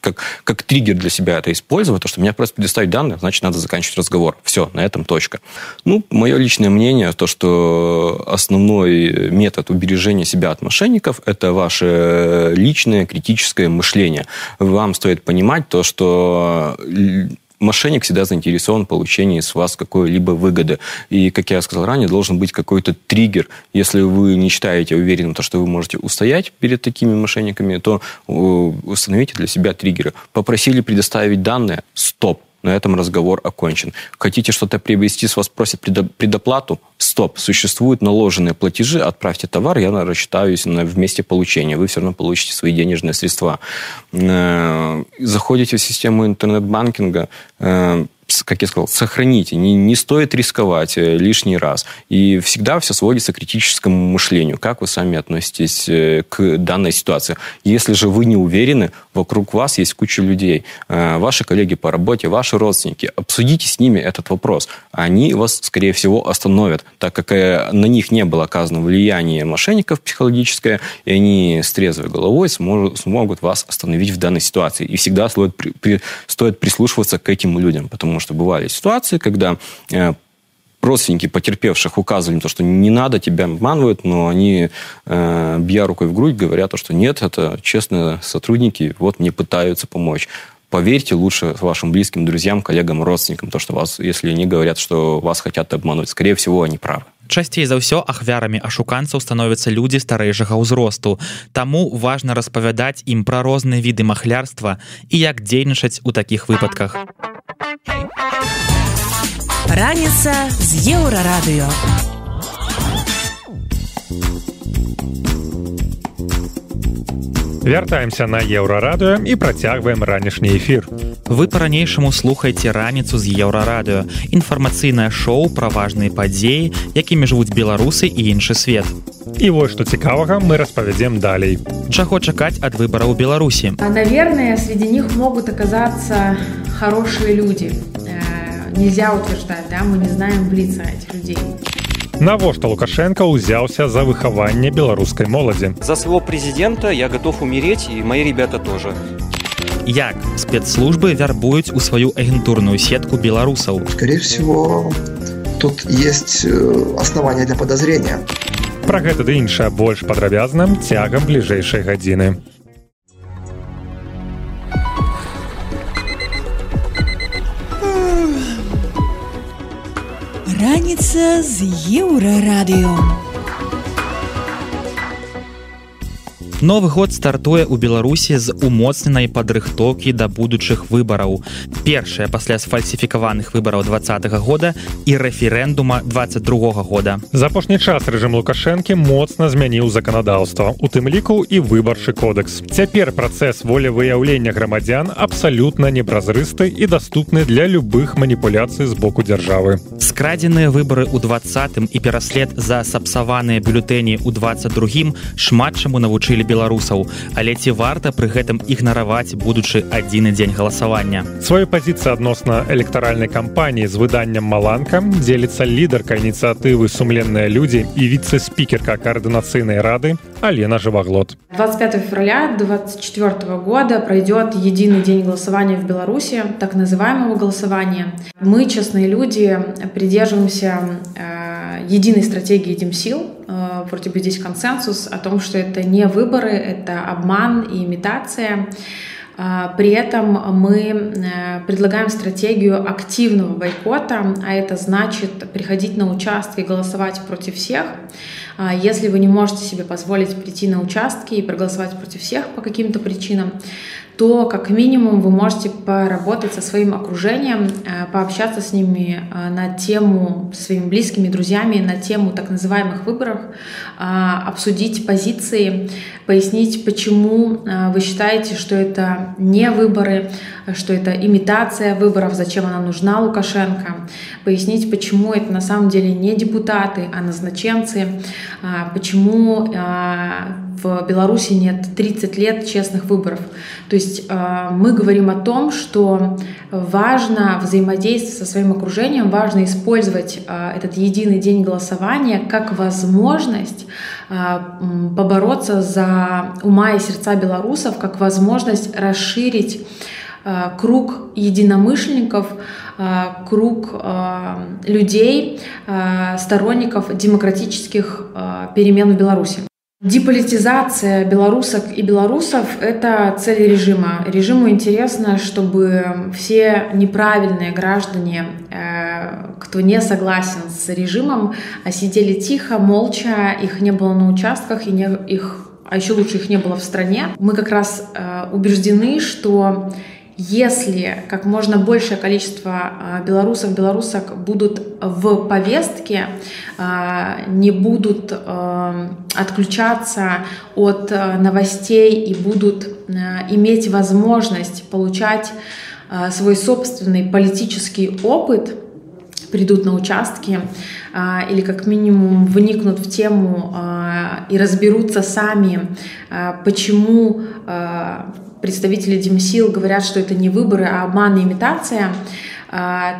как, как триггер для себя это использовать, то, что меня просят предоставить данные, значит, надо заканчивать разговор. Все, на этом точка. Ну, мое личное мнение, то, что основной метод убережения себя от мошенников – это ваше личное критическое мышление. Вам стоит понимать то, что мошенник всегда заинтересован в получении с вас какой-либо выгоды. И, как я сказал ранее, должен быть какой-то триггер. Если вы не считаете уверенным, то, что вы можете устоять перед такими мошенниками, то э, установите для себя триггеры. Попросили предоставить данные – стоп на этом разговор окончен. Хотите что-то приобрести, с вас просят предоплату? Стоп, существуют наложенные платежи, отправьте товар, я рассчитаюсь на вместе получения, вы все равно получите свои денежные средства. Э, заходите в систему интернет-банкинга, э, как я сказал, сохраните, не, не стоит рисковать э, лишний раз. И всегда все сводится к критическому мышлению. Как вы сами относитесь э, к данной ситуации? Если же вы не уверены, вокруг вас есть куча людей, э, ваши коллеги по работе, ваши родственники, обсудите с ними этот вопрос. Они вас, скорее всего, остановят, так как на них не было оказано влияние мошенников психологическое, и они с трезвой головой смогут, вас остановить в данной ситуации. И всегда стоит прислушиваться к этим людям, потому что бывали ситуации, когда э, родственники потерпевших указывали то, что не надо, тебя обманывают, но они, э, бья рукой в грудь, говорят, то, что нет, это честные сотрудники, вот мне пытаются помочь. Поверьте лучше вашим близким, друзьям, коллегам, родственникам, то, что вас, если они говорят, что вас хотят обмануть, скорее всего, они правы. Часцей за ўсё ахвярамі ашуканцаў становяцца людзі старэйшага ўзросту. Таму важна распавядаць ім пра розныя віды махлярства і як дзейнічаць у такіх выпадках. Раніца з еўрарадыё. Вяртаемся на еўрарадыё і працягваем ранішні эфір. Вы па-ранейшаму слухайце раніцу з еўрарадыё. Інфармацыйнае шоу пра важныя падзеі, якімі жывуць беларусы і іншы свет. І вось што цікавага мы распавядзем далей. Чаго чакаць ад выбараў Беларусі? А, наверное, среди них могут оказаться хорошие люди. Э, нельзя утверждать, да, мы не знаем лица этих людей. Навошта Лукашенко ўзяўся за выхаванне беларускай моладзі. За своего президента я готов умереть, и мои ребята тоже. Як спецслужбы вярбуюць у сваю агентурную сетку беларусаў? Скорее всего, тут есть э, основания для подозрения. Пра гэта ды іншае больш падрабязным цягам бліжэйшай гадзіны. Раніца з еўрарадыё. Новы год стартуе ў Беларусі з умоцненай падрыхтоўкі да будучых выбараў. Першая пасля сфальсіфікаваных выбараў два -го года і рэферэндума 22 -го года. За апошні час рэжым Лукашэнкі моцна змяніў заканадаўства, у тым ліку і выбарчы кодэкс. Цяпер працэс волевыяўлення грамадзян абсалютна непразрысты і даступны для любых маніпуляцый з боку дзяржавы. Скрадзеныя выбары ў двадцатым і пераслед за сапсаваныя бюлетэні ў 22 шмат чаму навучылі беларусаў. Але ці варта пры гэтым ігнараваць будучы адзіны дзень галасавання? Сваю пазіцыю адносна электаральнай кампаніі з выданнем маланка дзеліцца лідарка ініцыятывы сумленныя людзі і віце-спікерка коаардынацыйнай рады алена жываглот. 25 февраля 24 года пройдет единый день голосования в беларуси так называемого голосования. Мы честные люди придерживаемся э, единой стратегии Демсил. Э, вроде бы здесь консенсус о том, что это не выборы, это обман и имитация. Э, при этом мы э, предлагаем стратегию активного бойкота, а это значит приходить на участки и голосовать против всех. Если вы не можете себе позволить прийти на участки и проголосовать против всех по каким-то причинам, то как минимум вы можете поработать со своим окружением, э, пообщаться с ними э, на тему, со своими близкими, друзьями, на тему так называемых выборов, э, обсудить позиции, пояснить, почему вы считаете, что это не выборы, что это имитация выборов, зачем она нужна Лукашенко, пояснить, почему это на самом деле не депутаты, а назначенцы, почему в Беларуси нет 30 лет честных выборов. То есть э, мы говорим о том, что важно взаимодействовать со своим окружением, важно использовать э, этот единый день голосования как возможность э, побороться за ума и сердца белорусов, как возможность расширить круг единомышленников, круг людей, сторонников демократических перемен в Беларуси. Деполитизация белорусок и белорусов – это цель режима. Режиму интересно, чтобы все неправильные граждане, э, кто не согласен с режимом, сидели тихо, молча, их не было на участках, и не, их, а еще лучше их не было в стране. Мы как раз э, убеждены, что если как можно большее количество а, белорусов, белорусок будут в повестке, а, не будут а, отключаться от новостей и будут иметь возможность получать свой собственный политический опыт, придут на участки или как минимум вникнут в тему и разберутся сами, почему представители Демсил говорят, что это не выборы, а обман и имитация, а,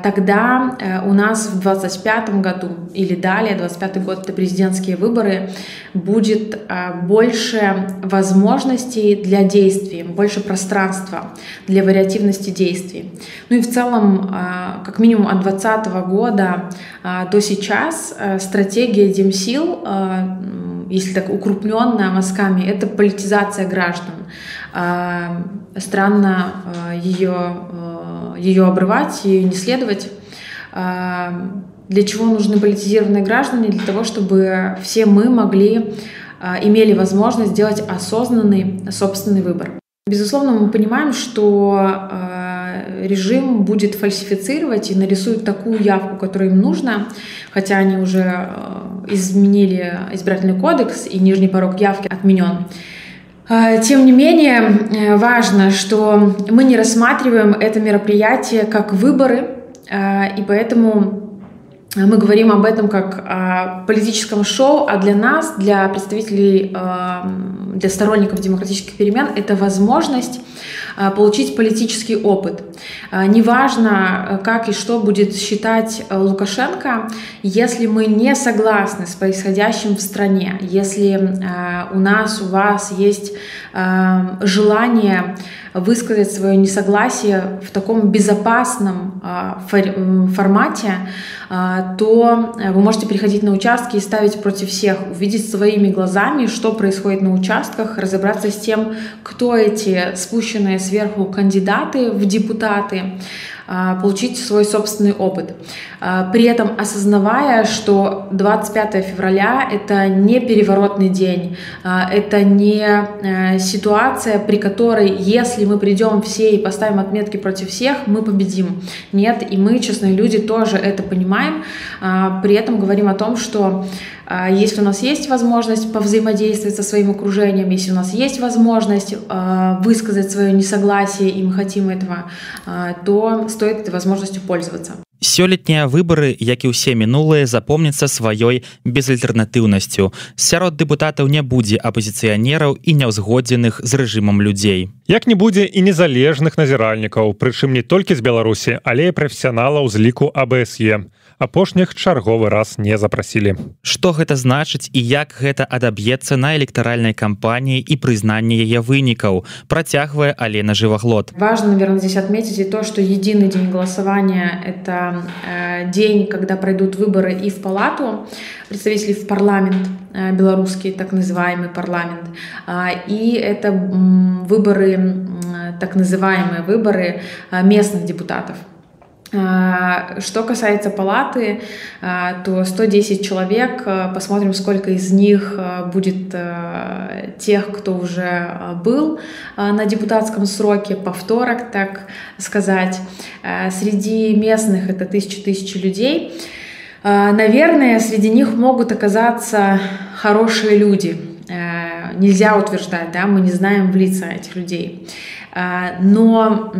тогда э, у нас в 2025 году или далее, 25 год это президентские выборы, будет а, больше возможностей для действий, больше пространства для вариативности действий. Ну и в целом, а, как минимум от 2020 года до сейчас э, стратегия Демсил, если так укрупненная мазками, это политизация граждан. Странно ее ее обрывать, ее не следовать. А, для чего нужны политизированные граждане? Для того, чтобы все мы могли, а, имели возможность сделать осознанный собственный выбор. Безусловно, мы понимаем, что а, режим будет фальсифицировать и нарисует такую явку, которая им нужна, хотя они уже изменили избирательный кодекс и нижний порог явки отменен. Тем не менее, э, важно, что мы не рассматриваем это мероприятие как выборы, и поэтому мы говорим об этом как о политическом шоу, а для нас, для представителей, для сторонников демократических перемен, это возможность а, получить политический опыт. А, неважно, как и что будет считать э, Лукашенко, если мы не согласны с происходящим в стране, если у нас, у вас есть желание высказать свое несогласие в таком безопасном формате, то э, вы можете приходить на участки и ставить против всех, увидеть своими глазами, что происходит на участках, разобраться с тем, кто эти спущенные сверху кандидаты в депутаты, а, получить свой собственный опыт. А, при этом осознавая, что 25 февраля это не переворотный день, а, это не э, ситуация, при которой, если мы придем все и поставим отметки против всех, мы победим. Нет, и мы, честные люди, тоже это понимаем. При этом говорим о том, что а, если у нас есть возможность повзаимодействовать со своим окружением, если у нас есть возможность а, высказать свое несогласие, и мы хотим этого, а, то стоит этой возможностью пользоваться. сёлетнія выбары як і ўсе мінулыя запомняцца сваёй безальтэрнатыўнасцю сярод дэпутатаў не будзе апозіцыянераў і няўзгодзеных з рэжымам людзей як не будзе і незалежных назіральнікаў прычым не толькі з беларусі але і прафесіяналаў з ліку абсе апошніх чарговы раз не запрасілі. Что гэта значыць і як гэта адаб'ецца на электаральнай кампаніі і прызнанне яе вынікаў працягвае алена жываглот. Важно наверное здесь отметить и то что единый день голосования это э, день когда пройдут выборы и в палату. Представителей в парламент э, белорусский так называемый парламент. Э, и это э, выборы э, так называемые выборы э, местных депутатов что касается палаты, то 110 человек. Посмотрим, сколько из них будет тех, кто уже был на депутатском сроке, повторок, так сказать. Среди местных это тысячи-тысячи людей. Наверное, среди них могут оказаться хорошие люди. Нельзя утверждать, да, мы не знаем в лица этих людей. Но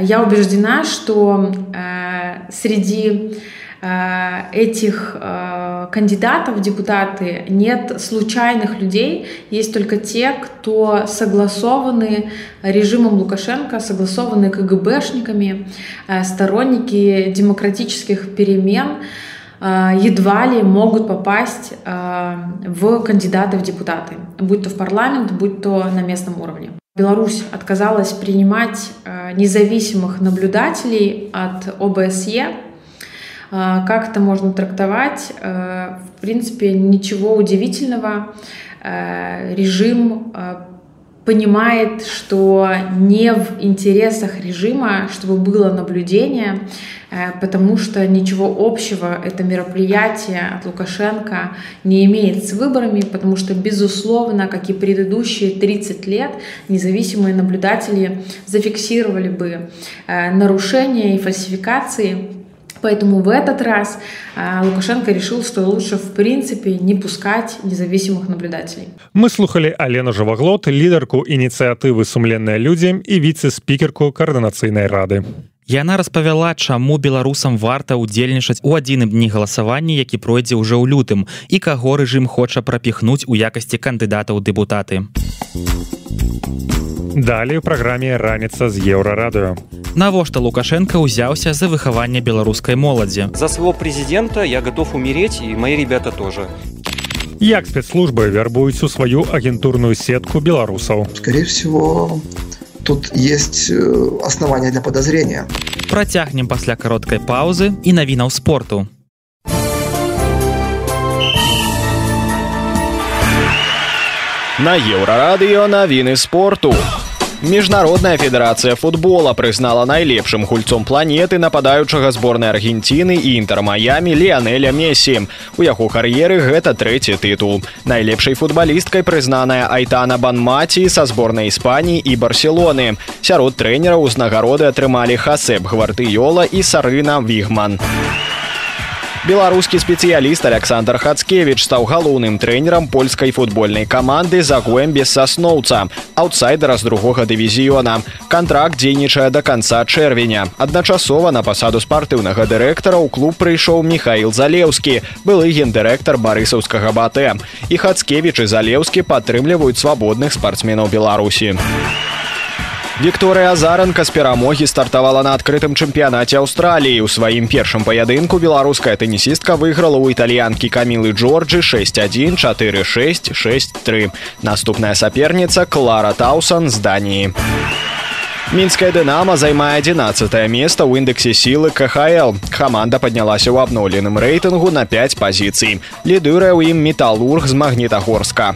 я убеждена, что э, среди э, этих э, кандидатов в депутаты нет случайных людей, есть только те, кто согласованы режимом Лукашенко, согласованы КГБшниками, сторонники демократических перемен, едва ли могут попасть в кандидаты в депутаты, будь то в парламент, будь то на местном уровне. Беларусь отказалась принимать э, независимых наблюдателей от ОБСЕ. Э, как это можно трактовать? Э, в принципе, ничего удивительного. Режим понимает, что не в интересах режима, чтобы было наблюдение, потому что ничего общего это мероприятие от Лукашенко не имеет с выборами, потому что, безусловно, как и предыдущие 30 лет, независимые наблюдатели зафиксировали бы э, нарушения и фальсификации Поэтому в этот раз а, Лукашенко решил, что лучше в принципе не пускать независимых наблюдателей. Мы слухали Алену Жаваглот, лідарку ініцыятывы сумленныя людзі і віце-спікерку каардынацыйнай рады. Яна распавяла, чаму беларусам варта ўдзельнічаць у адзіным дні галасавання, які пройдзе ўжо ў лютым і каго рэжым хоча прапіхнуць у якасці кандыдатаў дэпутаты. Далей у праграме раніца з еўрарадыё. Навошта Лукашенко ўзяўся за выхаванне беларускай моладзі. За своего президента я готов умереть, и мои ребята тоже. Як спецслужбы вярбуюць у сваю агентурную сетку беларусаў. Скорее всего, тут есть э, основания для подозрения. Працягнем пасля кароткай паўзы і навінаў спорту. На еўрарадыё навіны спорту. Міжнародная федэрацыя футбола прызнала найлепшым гульцом планеты нападаючага зборнай Аргенціны і інтэрмаямі Леанеля Месі. У яго кар'еры гэта трэці тытул. Найлепшай футбалісткай прызнаная Айтана Банмаці са зборнай Іспаніі і Барселоны. Сярод трэнераў узнагароды атрымалі Хасеп Гвартыёла і Сарына Вігман. Беларускі спецыяліст Александр Хацкевич стаў галоўным трэнерам польскай футбольнай каманды за гоем без сасноўца, аўтсайдера з другога дывізіёна. Кантракт дзейнічае да канца чэрвеня. Адначасова на пасаду спартыўнага дырэктара ў клуб прыйшоў Михаил Залеўскі, былы гендырэктар барысаўскага батэ. І Хацкевіч і Залеўскі падтрымліваюць свабодных спартсменаў Беларусі. Вікторыя Азаранка з перамогі стартавала на адкрытым чэмпіянаце Аўстраліі. У сваім першым паядынку беларуская тэнісістка выйграла ў італьянкі камілы Джорджы 61 46 63. Наступная саперніца Клара Таусан з Даніі. Мінская дынама займае 11 место ў індэксе сілы КХл. Каманда паднялася ў абноўленым рэйтынгу на 5 пазіцый. Лідырае ў ім металург з магнітагорска.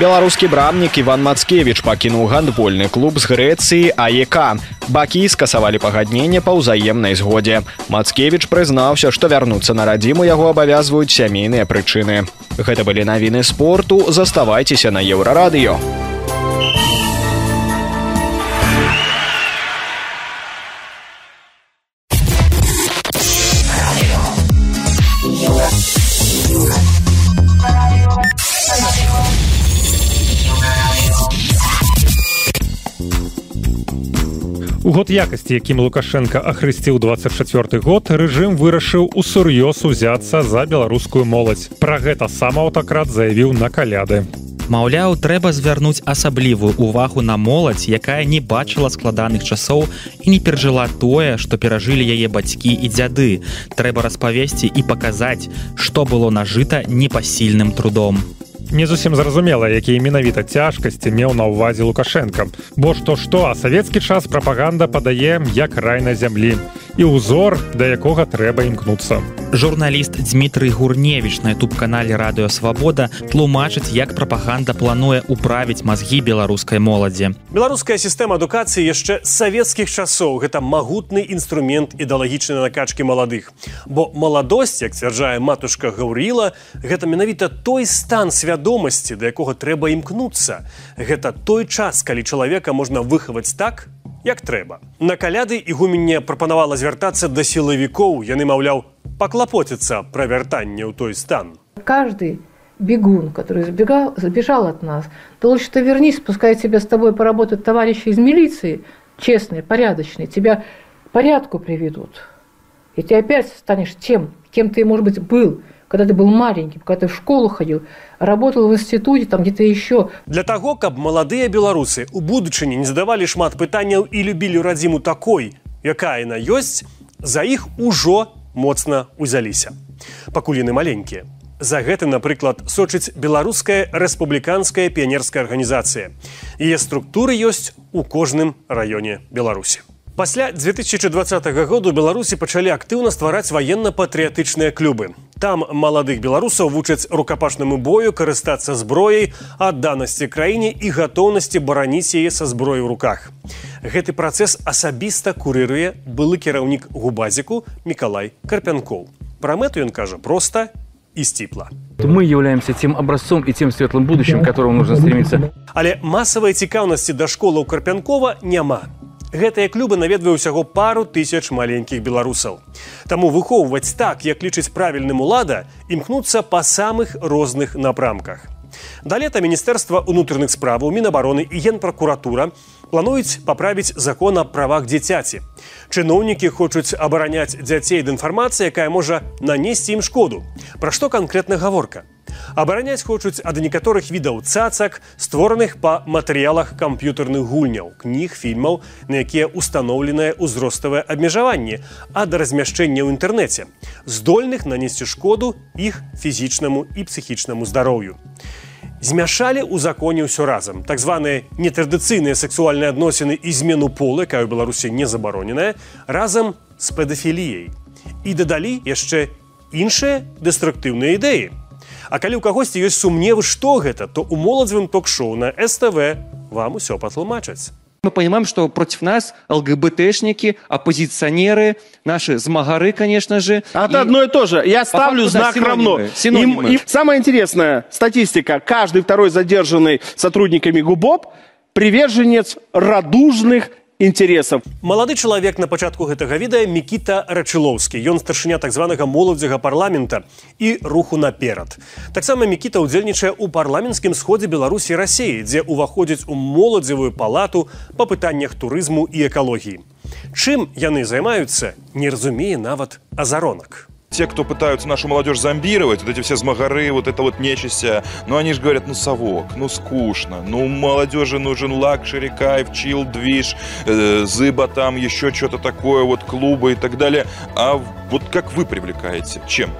Беларускі брамнік Іван Мацкевіч пакінуў гандбольны клуб з Грэцыі АЕК. Бакі скасавалі пагадненне па ўзаемнай згодзе. Мацкевіч прызнаўся, што вярнуцца на радзіму яго абавязваюць сямейныя прычыны. Гэта былі навіны спорту, заставайцеся на еўрарадыё. Год якасці якім лукашенко ахрысціў 24 год рэжым вырашыў усур'ёз узяцца за беларускую моладзь пра гэта сам аўтакрат заявіў на каляды Маўляў, трэба звярнуць асаблівую увагу на моладзь, якая не бачыла складаных часоў і не перажыла тое, што перажылі яе бацькі і дзяды. Трэба распавесці і паказаць, што было нажыта непасільным трудом. Не зусім зразумела, якія менавіта цяжкасці меў на ўвазе Лукашенко. Бо што што, а савецкі час прапаганда падае як рай на зямлі і ўзор, да якога трэба імкнуцца. Журналіст Дмітрый Гурневіч на YouTube-канале радыё Свабода тлумачыць, як прапаганда плануе ўправіць мазгі беларускай моладзі. Беларуская сістэма адукацыі яшчэ савецкіх часоў гэта магутны інструмент ідэалагічнай накачкі маладых. Бо маладосць, як сцвярджае матушка Гаўріла, гэта менавіта той стан свядомасці, да якога трэба імкнуцца. Гэта той час, калі чалавека можна выхаваць так, як трэба. На каляды ігуменне прапанавала звяртацца да сілавікоў, яны маўляў, паклапоціцца пра вяртанне ў той стан. Каждый бегун, который забегал, забежал от нас, то лучше ты вернись, пускай тебя с тобой поработают товарищи из милиции, честные, порядочные, тебя к порядку приведут. И ты опять станешь тем, кем ты, может быть, был – когда ты был маленьким, когда ты в школу ходил, работал в институте, там где-то еще. Для того, каб маладыя беларусы у будучыні не задавалі шмат пытанняў і любілі радзіму такой, якая яна ёсць, за іх ужо моцна узяліся. Пакуль яны маленькія. За гэта, напрыклад, сочыць беларуская рэспубліканская піянерская арганізацыя. Яе структуры ёсць у кожным раёне Беларусі. Пасля 2020 году беларусі пачалі актыўна ствараць ваенна-патрыятычныя клубы. Там маладых беларусаў вучаць рукапашнаму бою карыстацца зброяй, адданасці краіне і гатоўнасці бараніць яе са зброі ў руках. Гэты працэс асабіста курыруе былы кіраўнік губазіку Миколай Карпянкоў. Пра мэту ён кажа проста і сціпла. Мы являемся тем образцом и тем светлым будущим, к которому нужно стремиться. Але масавай цікаўнасці да школаў Карпянкова няма гэтыя клубы наведваю ўсяго пару тысяч маленькіх беларусаў. Таму выхоўваць так, як лічыць правільным улада, імкнуцца па самых розных напрамках. Да лета міністэрства ўнутраных справаў мінабароны і генпракуратура плануюць паправіць закон аб правах дзіцяці. Чыноўнікі хочуць абараняць дзяцей d'inфармацыі, якая можа нанесці ім шкоду. Пра што канкрэтна гаворка? Абараняць хочуць ад некаторых відаў цацак створаных па матэрыялах камп'ютарных гульняў кніг фільмаў на якія установленае ўзроставае абмежаванне ад размяшчэння ў інтэрнэце здольных нанесці шкоду іх фізічнаму і псіхічнаму здароўю. Змяшалі ў законе ўсё разам. Так званыя нетрадыцыйныя сексуальныя адносіны і змену полы якая ў беларусі не забароненая разам з педафіліяй і дадалі яшчэ іншыя дэструктыўныя ідэі А калі ў кагосьці ёсць сумневы, што гэта, то у моладзевым ток-шоу на СТВ вам усё патлумачаць. Мы понимаем, что против нас ЛГБТшники, оппозиционеры, наши змагары, конечно же. А это и... одно и то же. Я ставлю факту, знак да, равно. Синонимы. И, и самая интересная статистика. Каждый второй задержанный сотрудниками ГУБОП приверженец радужных інтэресаў малады чалавек на пачатку гэтага відэа мікіта рачылоўскі. Ён старшыня так званага моладзяга парламента і руху наперад. Таксама мікіта ўдзельнічае ў парламенцкім сходзе беларусі рассіі дзе ўваходзіць у моладзевую палату па пытаннях турызму і экалогіі. Чым яны займаюцца не разумее нават азаронак те, кто пытаются нашу молодежь зомбировать, вот эти все змагары, вот это вот нечистя, ну они же говорят, ну совок, ну скучно, ну молодежи нужен лакшери, кайф, чил, движ, э, зыба там, еще что-то такое, вот клубы и так далее. А вот как вы привлекаете? Чем?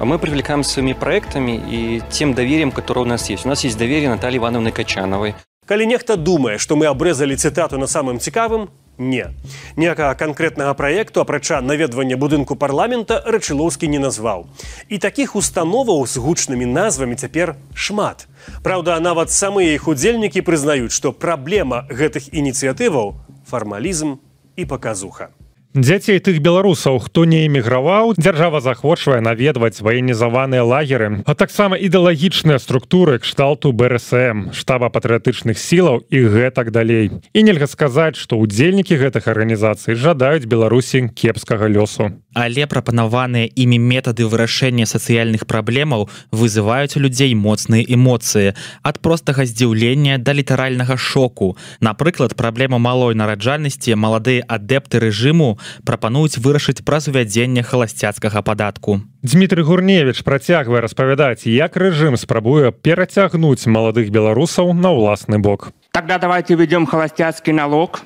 А мы привлекаем своими проектами и тем доверием, которое у нас есть. У нас есть доверие Натальи Ивановны Качановой. Калі нехта думае, што мы абрэзалі цытату на самым цікавым, Не. Ніякага канкрэтнага праекту, апрача наведвання будынку парламента рачылоўскі не назваў. І такіх установаў з гучнымі назвамі цяпер шмат. Праўда, нават самыя іх удзельнікі прызнаюць, што праблема гэтых ініцыятываў фармалізм і паказуха. Дзяцей тых беларусаў, хто не эміграваў, дзяржава захвочвае наведваць ваенізаваныя лагеры, а таксама ідэалагічныя структуры кшталту БРСМ, штаба патрыятычных сілаў і гэтак далей. І нельга сказаць, што ўдзельнікі гэтых арганізацый жадаюць беларусі кепскага лёсу. Але прапанаваныя імі метады вырашэння сацыяльных праблемаў вызываюць у людзей моцныя эмоцыі. Ад простага здзіўлення да літаральнага шоку. Напрыклад праблема малой нараджальнасці маладыя адэпты рэжыму прапануюць вырашыць праз увядзенне халасцяцкага падатку. Дмітрий гурневич працягвае распавядаць як рэжым спрабуе перацягнуць маладых беларусаў на ўласны бок. Тогда давайте ведем холостяцкий налог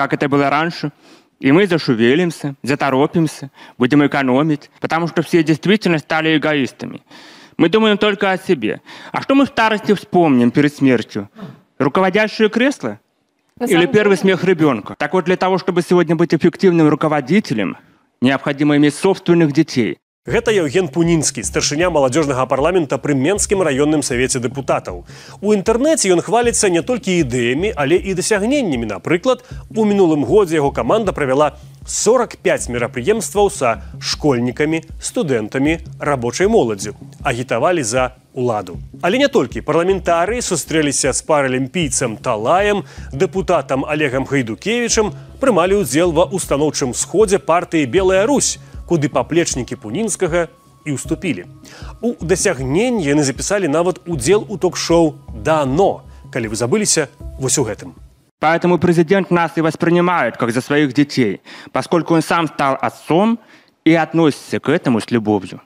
как это было раньше. И мы зашевелимся, заторопимся, будем экономить, потому что все действительно стали эгоистами. Мы думаем только о себе. А что мы в старости вспомним перед смертью? Руководящее кресло? Или первый деле... смех ребенка? Так вот, для того, чтобы сегодня быть эффективным руководителем, необходимо иметь собственных детей. Гэта Евген Пунінскі, старшыня маладзёжнага парламента пры менскім раённым савеце дэпутатаў. У інтэрнэце ён хваліцца не толькі ідэямі, але і дасягненнямі. Напрыклад, у мінулым годзе яго каманда правяла 45 мерапрыемстваў са школьнікамі, студэнтамі, рабочай моладзю, агітавалі за уладу. Але не толькі парламентарыі сустрэліся з паралімпійцам талаем, дэпутатам Олегам Гайдукевічам прымалі ўдзел ва устаноўчым сходзе партыі Белая Русь, куды паплечнікі пунінскага і ўступілі. У дасягненні яны запісалі нават удзел у ток-шоу дано, калі вы забыліся вось у гэтым. Поэтому президент нас и воспринимает как за своих детей, поскольку он сам стал отцом и относится к этому с любовью.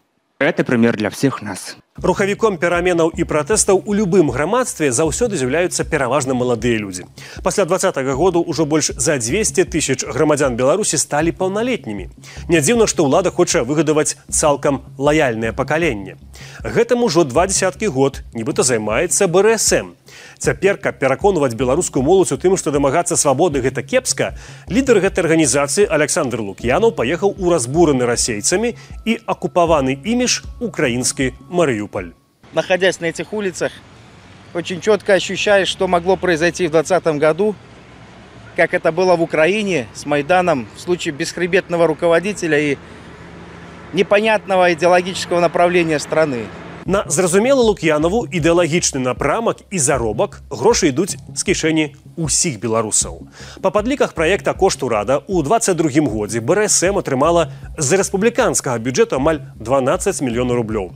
Это пример для всех нас. Рухавіком пераменаў і пратэстаў у любым грамадстве заўсёды з'яўляюцца пераважна маладыя людзі. Пасля два -го году ўжо больш за 200 тысяч грамадзян Беларусі сталі паўналетнімі. Не дзіўна, што ўлада хоча выгадаваць цалкам лаяльнае пакаленне. Гэтым ужо два десяткі год нібыта займаецца БРСМ. Цяпер, каб пераконваць беларускую моладзь у тым, што дамагацца свабоды гэта кепска, лідар гэтай арганізацыі Александр Лук'янаў паехаў у разбураны расейцамі і акупаваны іміж украінскі Марыюполь. Находясь на этих улицах, очень четко ощущаешь, что могло произойти в 2020 году, как это было в Украине с Майданом в случае бесхребетного руководителя и непонятного идеологического направления страны. На зразумелы лук'янаву ідэалагічны напрамак і заробак грошы ідуць з кішэні ўсіх беларусаў. Па падліках праекта кошту рада ў 22 годзе БРСМ атрымала з рэспубліканскага бюджэту амаль 12 мільёнаў рублёў.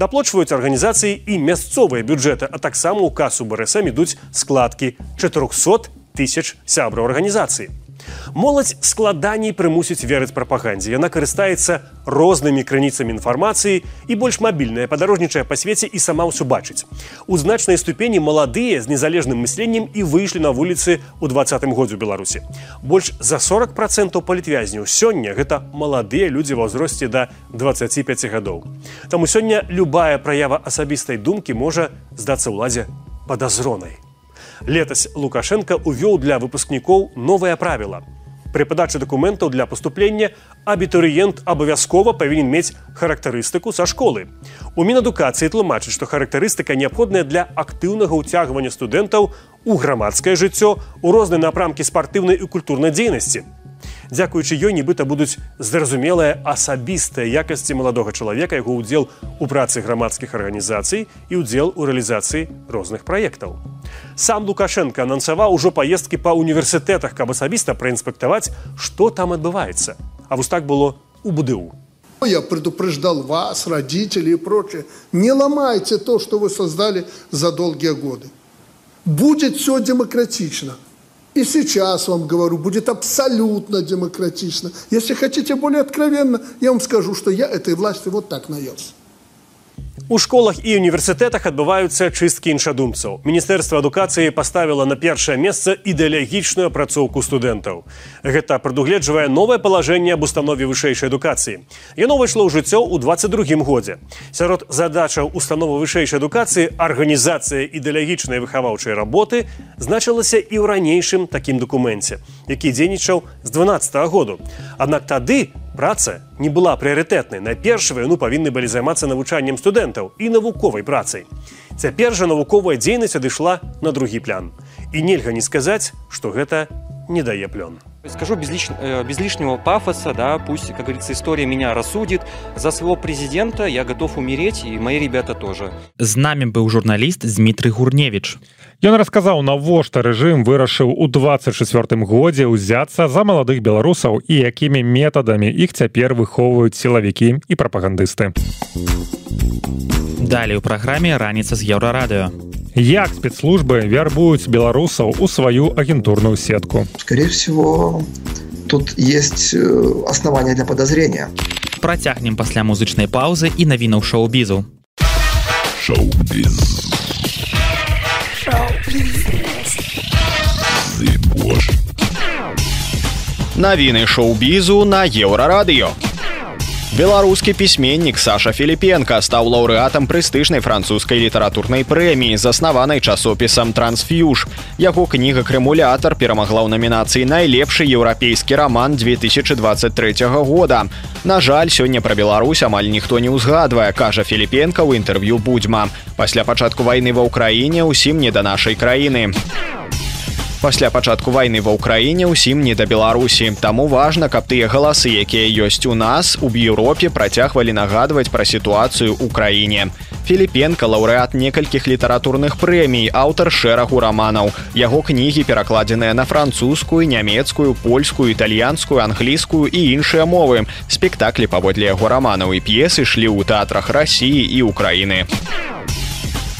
Даплочваюць арганізацыі і мясцовыя бюджэты, а таксама ў касу БРСМ ідуць складкі 400 тысяч сябраў арганізацыі. Моладзь складаней прымусіць верыць прапагандзе. Яна карыстаецца рознымі крыніцамі інфармацыі і больш мабільная падарожнічае па свеце і сама ўсё бачыць. У значнай ступені маладыя з незалежным мысленнем і выйшлі на вуліцы ў двадцатым годзе ў Беларусі. Больш за 40 процентаў палітвязняў сёння гэта маладыя людзі ва ўзросце да 25 гадоў. Таму сёння любая праява асабістай думкі можа здацца ўладзе падазронай. Летась Лукашенко увёў для выпускнікоў новае правіла. Пры падачы дакументаў для паступлення абітурыент абавязкова павінен мець характарыстыку са школы. У мінадукацыі тлумачыць, што характарыстыка неабходная для актыўнага ўцягвання студэнтаў у грамадскае жыццё у розныя напрамкі спартыўнай і культурнай дзейнасці дзякуючы ёй нібыта будуць зразумелыя асабістыя якасці маладога чалавека яго ўдзел у працы грамадскіх арганізацый і ўдзел у рэалізацыі розных праектаў. Сам Лукашенко анансаваў ужо паездкі па універсітэтах, каб асабіста праінспектаваць, што там адбываецца. А вось так было у БДУ. Я предупреждал вас, родителей и прочее. Не ломайте то, что вы создали за долгие годы. Будет все демократично. И сейчас вам говорю, будет абсолютно демократично. Если хотите более откровенно, я вам скажу, что я этой власти вот так наелся. У школах і універсітэтах адбываюцца чысткі іншадумцаў. Міністэрства адукацыі паставіла на першае месца ідэалагічную апрацоўку студэнтаў. Гэта прадугледжвае новае палажэнне аб установе вышэйшай адукацыі. Яно выйшло ў жыццё ў 22 годзе. Сярод задачаў установы вышэйшай адукацыі арганізацыя ідэалагічнай выхаваўчай работы значылася і ў ранейшым такім дакуменце, які дзейнічаў з 12 -го году. Аднак тады праца не была прыярытэтнай. Найперш вайну павінны былі займацца навучаннем студэнтаў і навуковай працай. Цяпер жа навуковая дзейнасць адышла на другі плян і нельга не сказаць што гэта не дае плён. Скажу без, лиш... э, без лишнего пафоса, да, пусть, как говорится, история меня рассудит. За своего президента я готов умереть, и мои ребята тоже. З намі быў журналіст Дмітрый Гурневіч. Ён расказаў навошта рэжым вырашыў у 24 годзе ўзяцца за маладых беларусаў і якімі метадамі іх цяпер выхоўваюць сілавікі і прапагандысты. Далей у праграме раніца з еўрарадыё. Як спецслужбы вярбуюць беларусаў у сваю агентурную сетку. Скорее всего, тут есть э, основания для подозрения. Працягнем пасля музычнай паўзы і навінаў шоу-бізу. Шоу-біз. Навіны шоу-бізу на еўрарадыё. Беларускі пісьменнік Саша Філіпенко стаў лаўрэатам прэстыжнай французскай літаратурнай прэміі, заснаванай часопісам Трансфьюж. Яго кніга крэмулятар перамагла ў намінацыі найлепшы еўрапейскі раман 2023 года. На жаль, сёння пра Беларусь амаль ніхто не ўзгадвае, кажа Філіпенко ў інтэрв'ю будзьма. Пасля пачатку вайны ва ўкраіне ўсім не да нашай краіны. Пасля пачатку вайны ва ўкраіне ўсім не да беларусі. Таму важна каб тыя галасы якія ёсць у нас у еўропе працягвалі нагадваць пра сітуацыю ў краіне. Філіпенко лаўрэат некалькіх літаратурных прэмій аўтар шэрагу раманаў. Яго кнігі перакладзеныя на французскую нямецкую польскую італьянскую англійскую і іншыя мовы. Спектаклі паводле яго раманаў і п'есы шлі ў тэатрах рассіі і украіны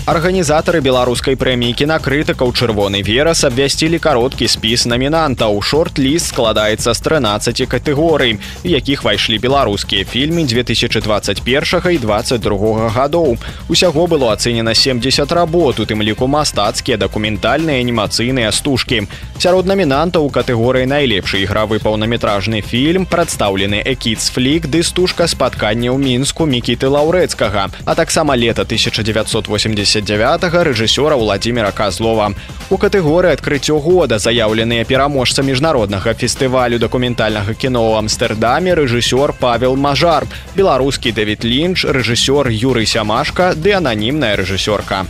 Арганізатары беларускай прэміі кінакрытыкаў чырвоны верас абвясцілі кароткі спіс намінантаў. Шорт-ліст складаецца з 13 катэгорый, якіх пайшлі беларускія фільмы 2021 і 22 гадоў. Усяго было ацэнена 70 работ, у тым ліку мастацкія дакументальныя анімацыйныя стужкі. Сярод намінантаў у катэгорыі найлепшы ігравы паўнаметражны фільм прадстаўлены экіц флік ды стужка спаткання ў мінску мікіты лаўрэцкага, а таксама лета 1980 79 рэжысёра Владимира Козлова. У катэгорыі адкрыццё года заяўленыя пераможца міжнароднага фестывалю дакументальнага кіно ў Амстэрдаме рэжысёр Павел Мажар, беларускі Дэвід Лінч, рэжысёр Юрый Сямашка ды ананімная рэжысёрка.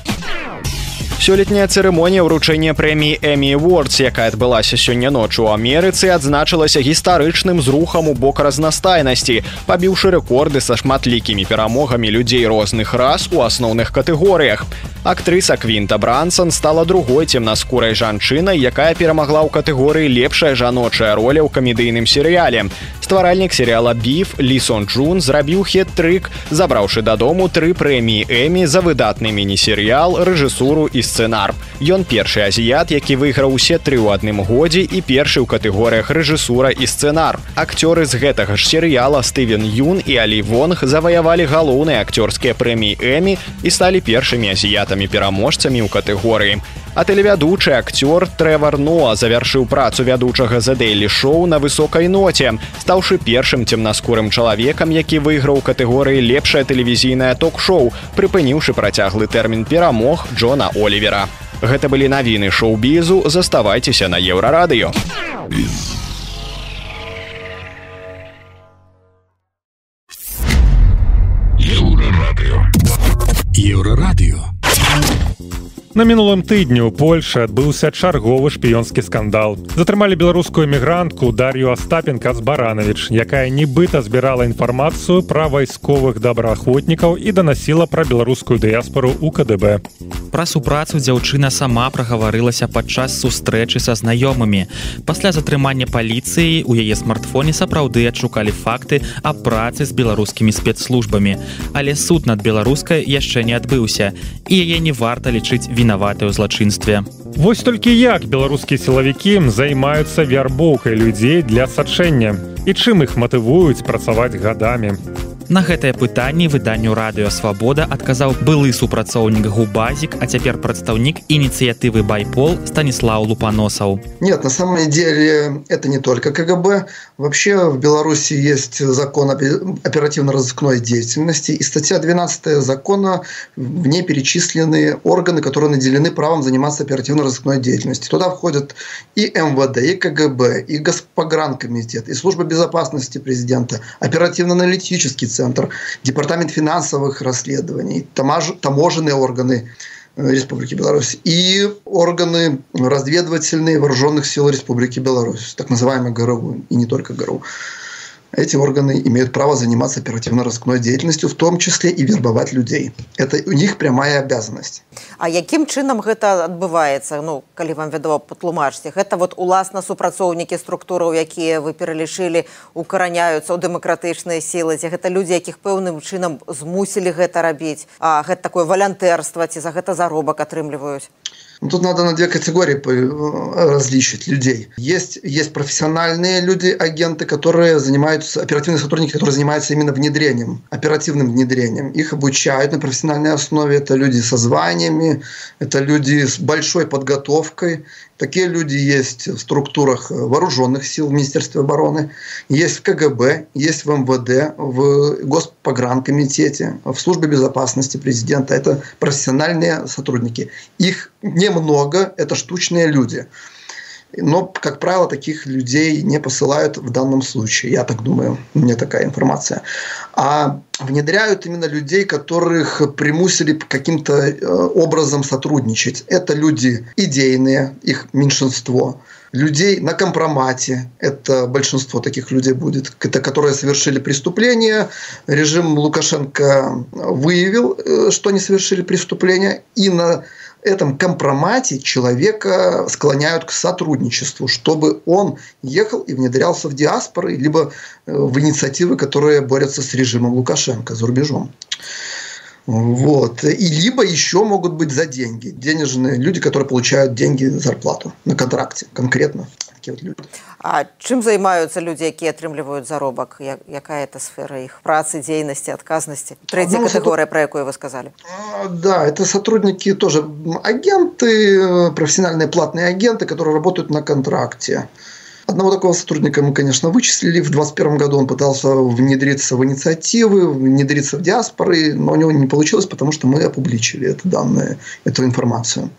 Сёлетняя цырымонія ўручэння прэміі Эмі Вордс, якая адбылася сёння ночу ў Амерыцы, адзначылася гістарычным зрухам у бок разнастайнасці, пабіўшы рэкорды са шматлікімі перамогамі людзей розных рас у асноўных катэгорыях. Актрыса Квінта Брансон стала другой цемнаскурай жанчынай, якая перамагла ў катэгорыі лепшая жаночая роля ў камедыйным серыяле. Стваральнік серыяла Біф Лісон Джун зрабіў хет-трык, забраўшы дадому тры прэміі Эмі за выдатны міні-серыял, рэжысуру і сцэнар. Ён першы азіят, які выйграў усе тры ў адным годзе і першы ў катэгорыях рэжысура і сцэнар. Акцёры з гэтага ж серыяла Стывен Юн і Алі Вонг заваявалі галоўныя акцёрскія прэміі Эмі і сталі першымі азіятамі пераможцамі ў катэгорыі. А тэлевядучы акцёр Трэвар Ноа завяршыў працу вядучага за Дэйлі шоу на высокай ноце, стаўшы першым цемнаскурым чалавекам, які выйграў катэгорыі лепшае тэлевізійнае ток-шоу, прыпыніўшы працяглы тэрмін перамог Джона Олівера. Гэта былі навіны шоу-бізу, заставайцеся на еўрарадыё. Еўрарадыё. Еўрарадыё. На мінулым тыдні ў Польшы адбыўся чарговы шпіёнскі скандал. Затрымалі беларускую эмігрантку Дар'ю Астапенка з Баранавіч, якая нібыта збірала інфармацыю пра вайсковых добраахвотнікаў і данасіла пра беларускую дыяспору ў КДБ. Пра супрацу дзяўчына сама прагаварылася падчас сустрэчы са знаёмымі. Пасля затрымання паліцыі у яе смартфоне сапраўды адшукалі факты аб працы з беларускімі спецслужбамі. Але суд над беларускай яшчэ не адбыўся і яе не варта лічыць вінаваты ў злачынстве. Вось толькі як беларускія сілавікі займаюцца вярбоўкай людзей для сачэння і чым іх матывуюць працаваць гадамі. На гэтае пытанне выданню радыё свабода адказаў былы супрацоўнік губазік, а цяпер прадстаўнік ініцыятывы байпол станіслав лупаносаў. Нет, на самом деле это не только КГБ. Вообще в Беларуси есть закон о оперативно-розыскной деятельности и статья 12 закона, в ней перечислены органы, которые наделены правом заниматься оперативно-розыскной деятельностью. Туда входят и МВД, и КГБ, и Госпогранкомитет, и Служба безопасности президента, оперативно-аналитический центр, департамент финансовых расследований, таможенные органы, Республики Беларусь и органы разведывательные вооруженных сил Республики Беларусь, так называемые ГРУ, и не только ГРУ эти органы имеют право заниматься оперативно-розыскной деятельностью, в том числе и вербовать людей. Это у них прямая обязанность. А якім чынам гэта адбываецца ну калі вам вядома патлумачце гэта вот уласна супрацоўнікі структураў якія вы пералічылі укараняюцца ў дэмакратычныя сілы ці гэта людзі якіх пэўным чынам змусілі гэта рабіць а гэта такое валянтэрства ці за гэта заробак атрымліваюць Ну, тут надо на две категории э, различить людей. Есть, есть профессиональные люди, агенты, которые занимаются, оперативные сотрудники, которые занимаются именно внедрением, оперативным внедрением. Их обучают на профессиональной основе. Это люди со званиями, это люди с большой подготовкой. Такие люди есть в структурах вооруженных сил в Министерстве обороны, есть в КГБ, есть в МВД, в Госпогранкомитете, в Службе безопасности президента. Это профессиональные сотрудники. Их немного, это штучные люди. Но, как правило, таких людей не посылают в данном случае. Я так думаю, у меня такая информация. А внедряют именно людей, которых примусили каким-то э, образом сотрудничать. Это люди идейные, их меньшинство. Людей на компромате, это большинство таких людей будет, это которые совершили преступление. Режим Лукашенко выявил, э, что они совершили преступление, и на этом компромате человека склоняют к сотрудничеству, чтобы он ехал и внедрялся в диаспоры, либо э, в инициативы, которые борются с режимом Лукашенко за рубежом. Вот. И либо еще могут быть за деньги. Денежные люди, которые получают деньги зарплату на контракте конкретно. Такие вот люди. А чым займаюцца людзі якія атрымліваюць заробак якая это сфера іх працы дзейнасці адказнасці трэця ну, катэгорыя про якую вы сказали да это сотрудники тоже агенты профессиональные платные агенты которые работают на контракте Одного такого сотрудника мы, конечно, вычислили. В 2021 году он пытался внедриться в инициативы, внедриться в диаспоры, но у него не получилось, потому что мы опубличили это данные, эту информацию.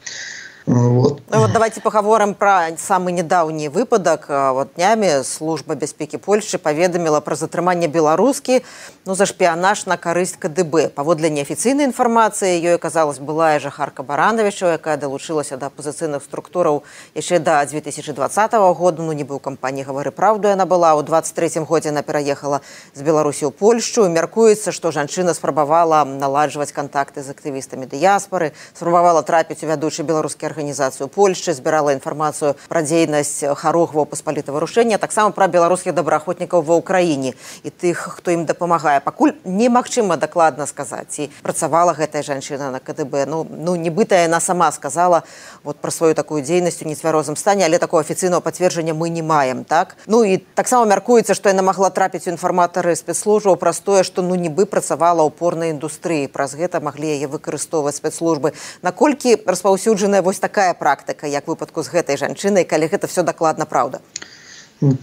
Вот. Ну, вот давайте поговорим про самый недавний выпадок. Вот днями служба бяспеки Польши поведомила про затрымание белорусски ну, за шпионаж на корысть КДБ. Паводле неофициальной информации, ее оказалась былая Жахарка Барановича, якая долучилась до оппозиционных структуров еще до 2020 года. Ну, не был компании «Говори правду» она была. У 23 году она переехала с Беларуси в Польшу. Меркуется, что женщина спробовала наладживать контакты с активистами диаспоры, спробовала трапить у ведущей белорусской арганізацыю Польшчы збірала інфармацыю пра дзейнасць харохваў паспаліта вырушэння таксама пра беларускіх добраахвотнікаў ва ўкраіне і тых хто ім дапамагае пакуль немагчыма дакладна сказаць. І працавала гэтая жанчына на КДБ ну ну нібыта яна сама сказала вот пра сваю такую дзейнасць у нецвярозым стане але такого афіцыйнага пацверджання мы не маем так? Ну і таксама мяркуецца што яна магла трапіць у інфарматары спецслужбаў праз тое што ну нібы працавала ўпорнай індустрыі. Праз гэта маглі яе выкарыстоўваць спецслужбы. Наколькі распаўсюджаная вось так такая практыка як выпадку з гэтай жанчынай калі гэта все дакладна праўда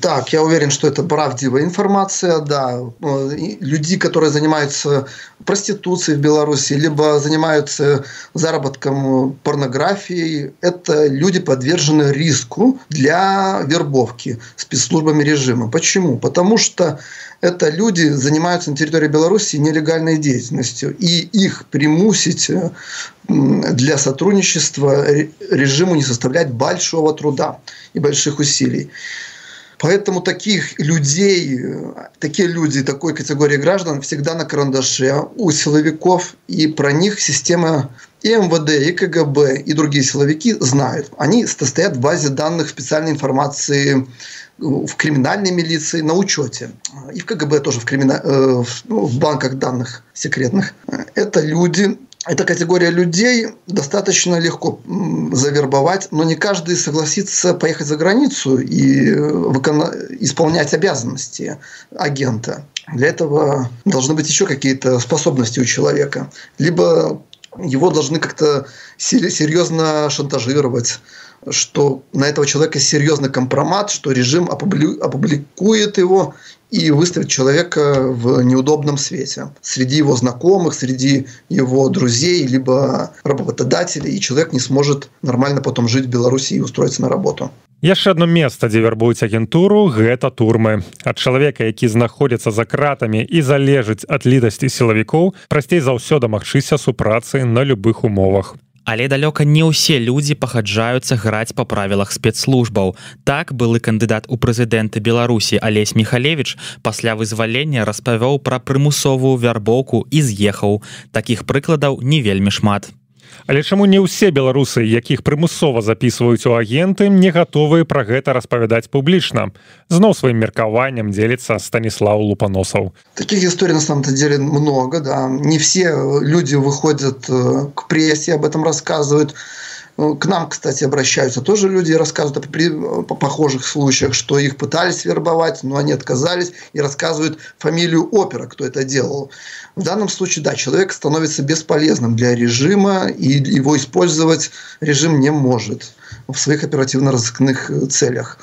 Так, я уверен, что это правдивая информация, да. Люди, которые занимаются проституцией в Беларуси, либо занимаются заработком порнографии, это люди, подвержены риску для вербовки спецслужбами режима. Почему? Потому что это люди занимаются на территории Беларуси нелегальной деятельностью. И их примусить для сотрудничества режиму не составляет большого труда и больших усилий. Поэтому таких людей, такие люди такой категории граждан всегда на карандаше у силовиков, и про них система и МВД, и КГБ, и другие силовики знают. Они стоят в базе данных специальной информации в криминальной милиции на учете. И в КГБ тоже в, кримина... Э, ну, в банках данных секретных. Это люди, эта категория людей достаточно легко завербовать, но не каждый согласится поехать за границу и э, исполнять обязанности агента. Для этого должны быть еще какие-то способности у человека. Либо его должны как-то серьезно шантажировать, что на этого человека серьезный компромат, что режим опубликует его и выставить человека в неудобном свете. Среди его знакомых, среди его друзей, либо работодателей, и человек не сможет нормально потом жить в Беларуси и устроиться на работу. яшчэ одно месца дзе вярбуюць агентуру гэта турмы. Ад чалавека які знаходзіцца за кратамі і залежыць ад лідасці сілавікоў прасцей за ўсё дамагчыся супрацы на любых умовах Але далёка не ўсе людзі пагаджаюцца граць па правілах спецслужбаў. Так былы кандыдат у прэзідэнты Беларусі Алесь Михалевич пасля вызвалення распавёў пра прымусовую вярбоўку і з'ехаў. Такіх прыкладаў не вельмі шмат. Але чаму не ўсе беларусы якіх прымусова записываюць у агенты не гатовыя пра гэта распавядаць публічна? Зноў сваім меркаваннем делится станислав лупаносаў. Таких историй на самом-то деле много да. Не все люди выходят э, к прессе об этом рассказывают к нам, кстати, обращаются тоже люди, рассказывают о, похожих случаях, что их пытались вербовать, но они отказались и рассказывают фамилию опера, кто это делал. В данном случае, да, человек становится бесполезным для режима, и его использовать режим не может в своих оперативно-розыскных целях.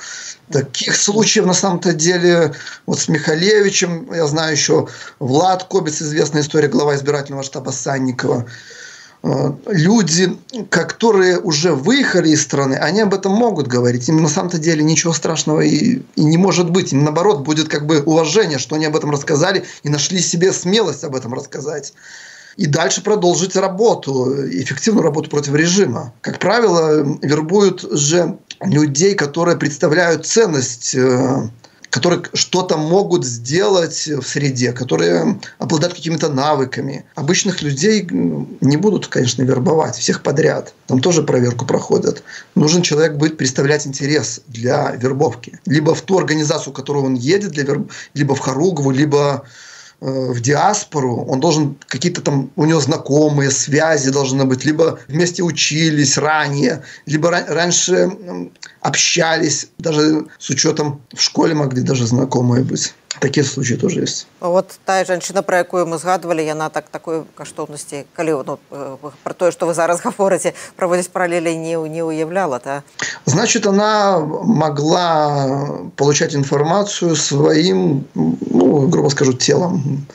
Таких случаев на самом-то деле вот с Михалевичем, я знаю еще Влад Кобец, известная история, глава избирательного штаба Санникова, люди, которые уже выехали из страны, они об этом могут говорить. Им на самом-то деле ничего страшного и, и не может быть. Им наоборот будет как бы уважение, что они об этом рассказали и нашли себе смелость об этом рассказать. И дальше продолжить работу, эффективную работу против режима. Как правило, вербуют же людей, которые представляют ценность э, которые что-то могут сделать в среде, которые обладают какими-то навыками. Обычных людей не будут, конечно, вербовать, всех подряд. Там тоже проверку проходят. Нужен человек будет представлять интерес для вербовки. Либо в ту организацию, в которую он едет, для верб... либо в Харугову, либо в диаспору, он должен какие-то там, у него знакомые, связи должны быть, либо вместе учились ранее, либо раньше общались, даже с учетом в школе могли даже знакомые быть. Такія случаи тоже есть. Вот тая жанчына про якую мы згадывали яна так такой каштоўнасці калі ну, про тое что вы зараз гаворыце проводзіць параллели не не уяўляла то значит она могла получать информацию своим ну, грубо скажу телом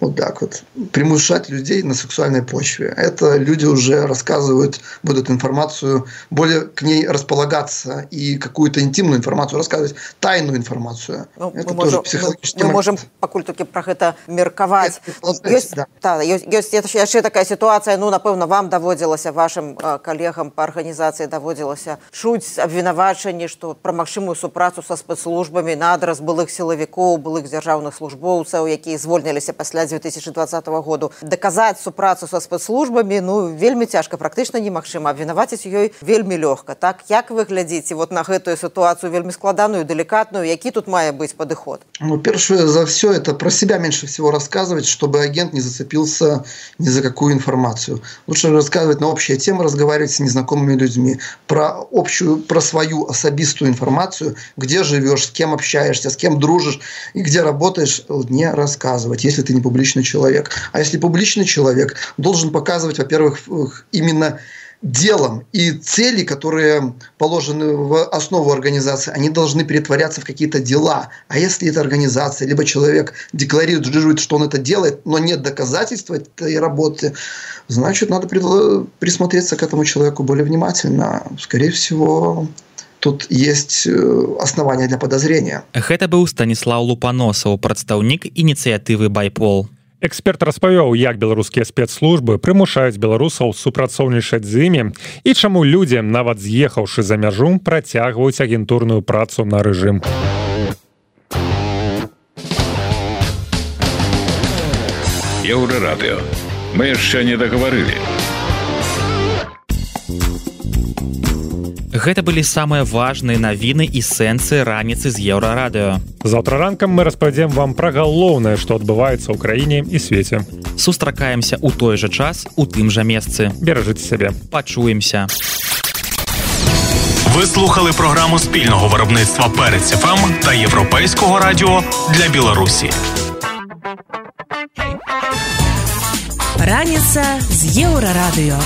вот так вот, примушать людей на сексуальной почве. Это люди уже рассказывают, будут информацию, более к ней располагаться и какую-то интимную информацию рассказывать, тайную информацию. Ну, это мы, тоже можем, мы, мы можем пакуль таки про это мерковать. Есть, да. Да, есть, есть еще такая ситуация, ну, напевно, вам доводилось, вашим э, коллегам по организации доводилось чуть обвиновачение, что про магчимую супрацу со спецслужбами на адрес былых силовиков, былых державных службовцев, которые звольнились после 2020 году даказаць супрацу са спецслужбамі ну вельмі цяжка практычна немагчыма абвінаваціць ёй вельмі лёгка так як вы глядзіце вот на гэтую сітуацыю вельмі складаную делікатную які тут мае быць падыход ну, першае за все это про себя меньше всего рассказывать чтобы агент не зацепился ни за какую информацию лучше рассказывать на общие темы разговаривать с незнакомыми людьми про общую про свою особистую информацию где живешь с кем общаешься с кем дружишь и где работаешь не рассказывать если ты не публичный публичный человек. А если публичный человек, должен показывать, во-первых, именно делом и цели, которые положены в основу организации, они должны перетворяться в какие-то дела. А если это организация, либо человек декларирует, что он это делает, но нет доказательства этой работы, значит, надо присмотреться к этому человеку более внимательно. Скорее всего, тут есть э, основания для подозрения. Гэта быў Станіслав Лупаносаў, прадстаўнік ініцыятывы байпол. Эксперт распавёў, як беларускія спецслужбы прымушаюць беларусаў супрацоўнічаць з імі і чаму людзі, нават з'ехаўшы за мяжу, працягваюць агентурную працу на рэжым. Еўрарадыё. Мы яшчэ не дагаварылі. Гэта былі самыя важныя навіны і сэнсы раніцы з еўрарадыё. Заўтра ранкам мы распавядзем вам пра галоўнае, што адбываецца ў краіне і свеце. Сустракаемся ў той жа час у тым жа месцы. Беражыце сябе. Пачуемся. Ви слухали програму спільного виробництва Перець ФМ та Європейського радіо для Білорусі. Раніца з Єврорадіо.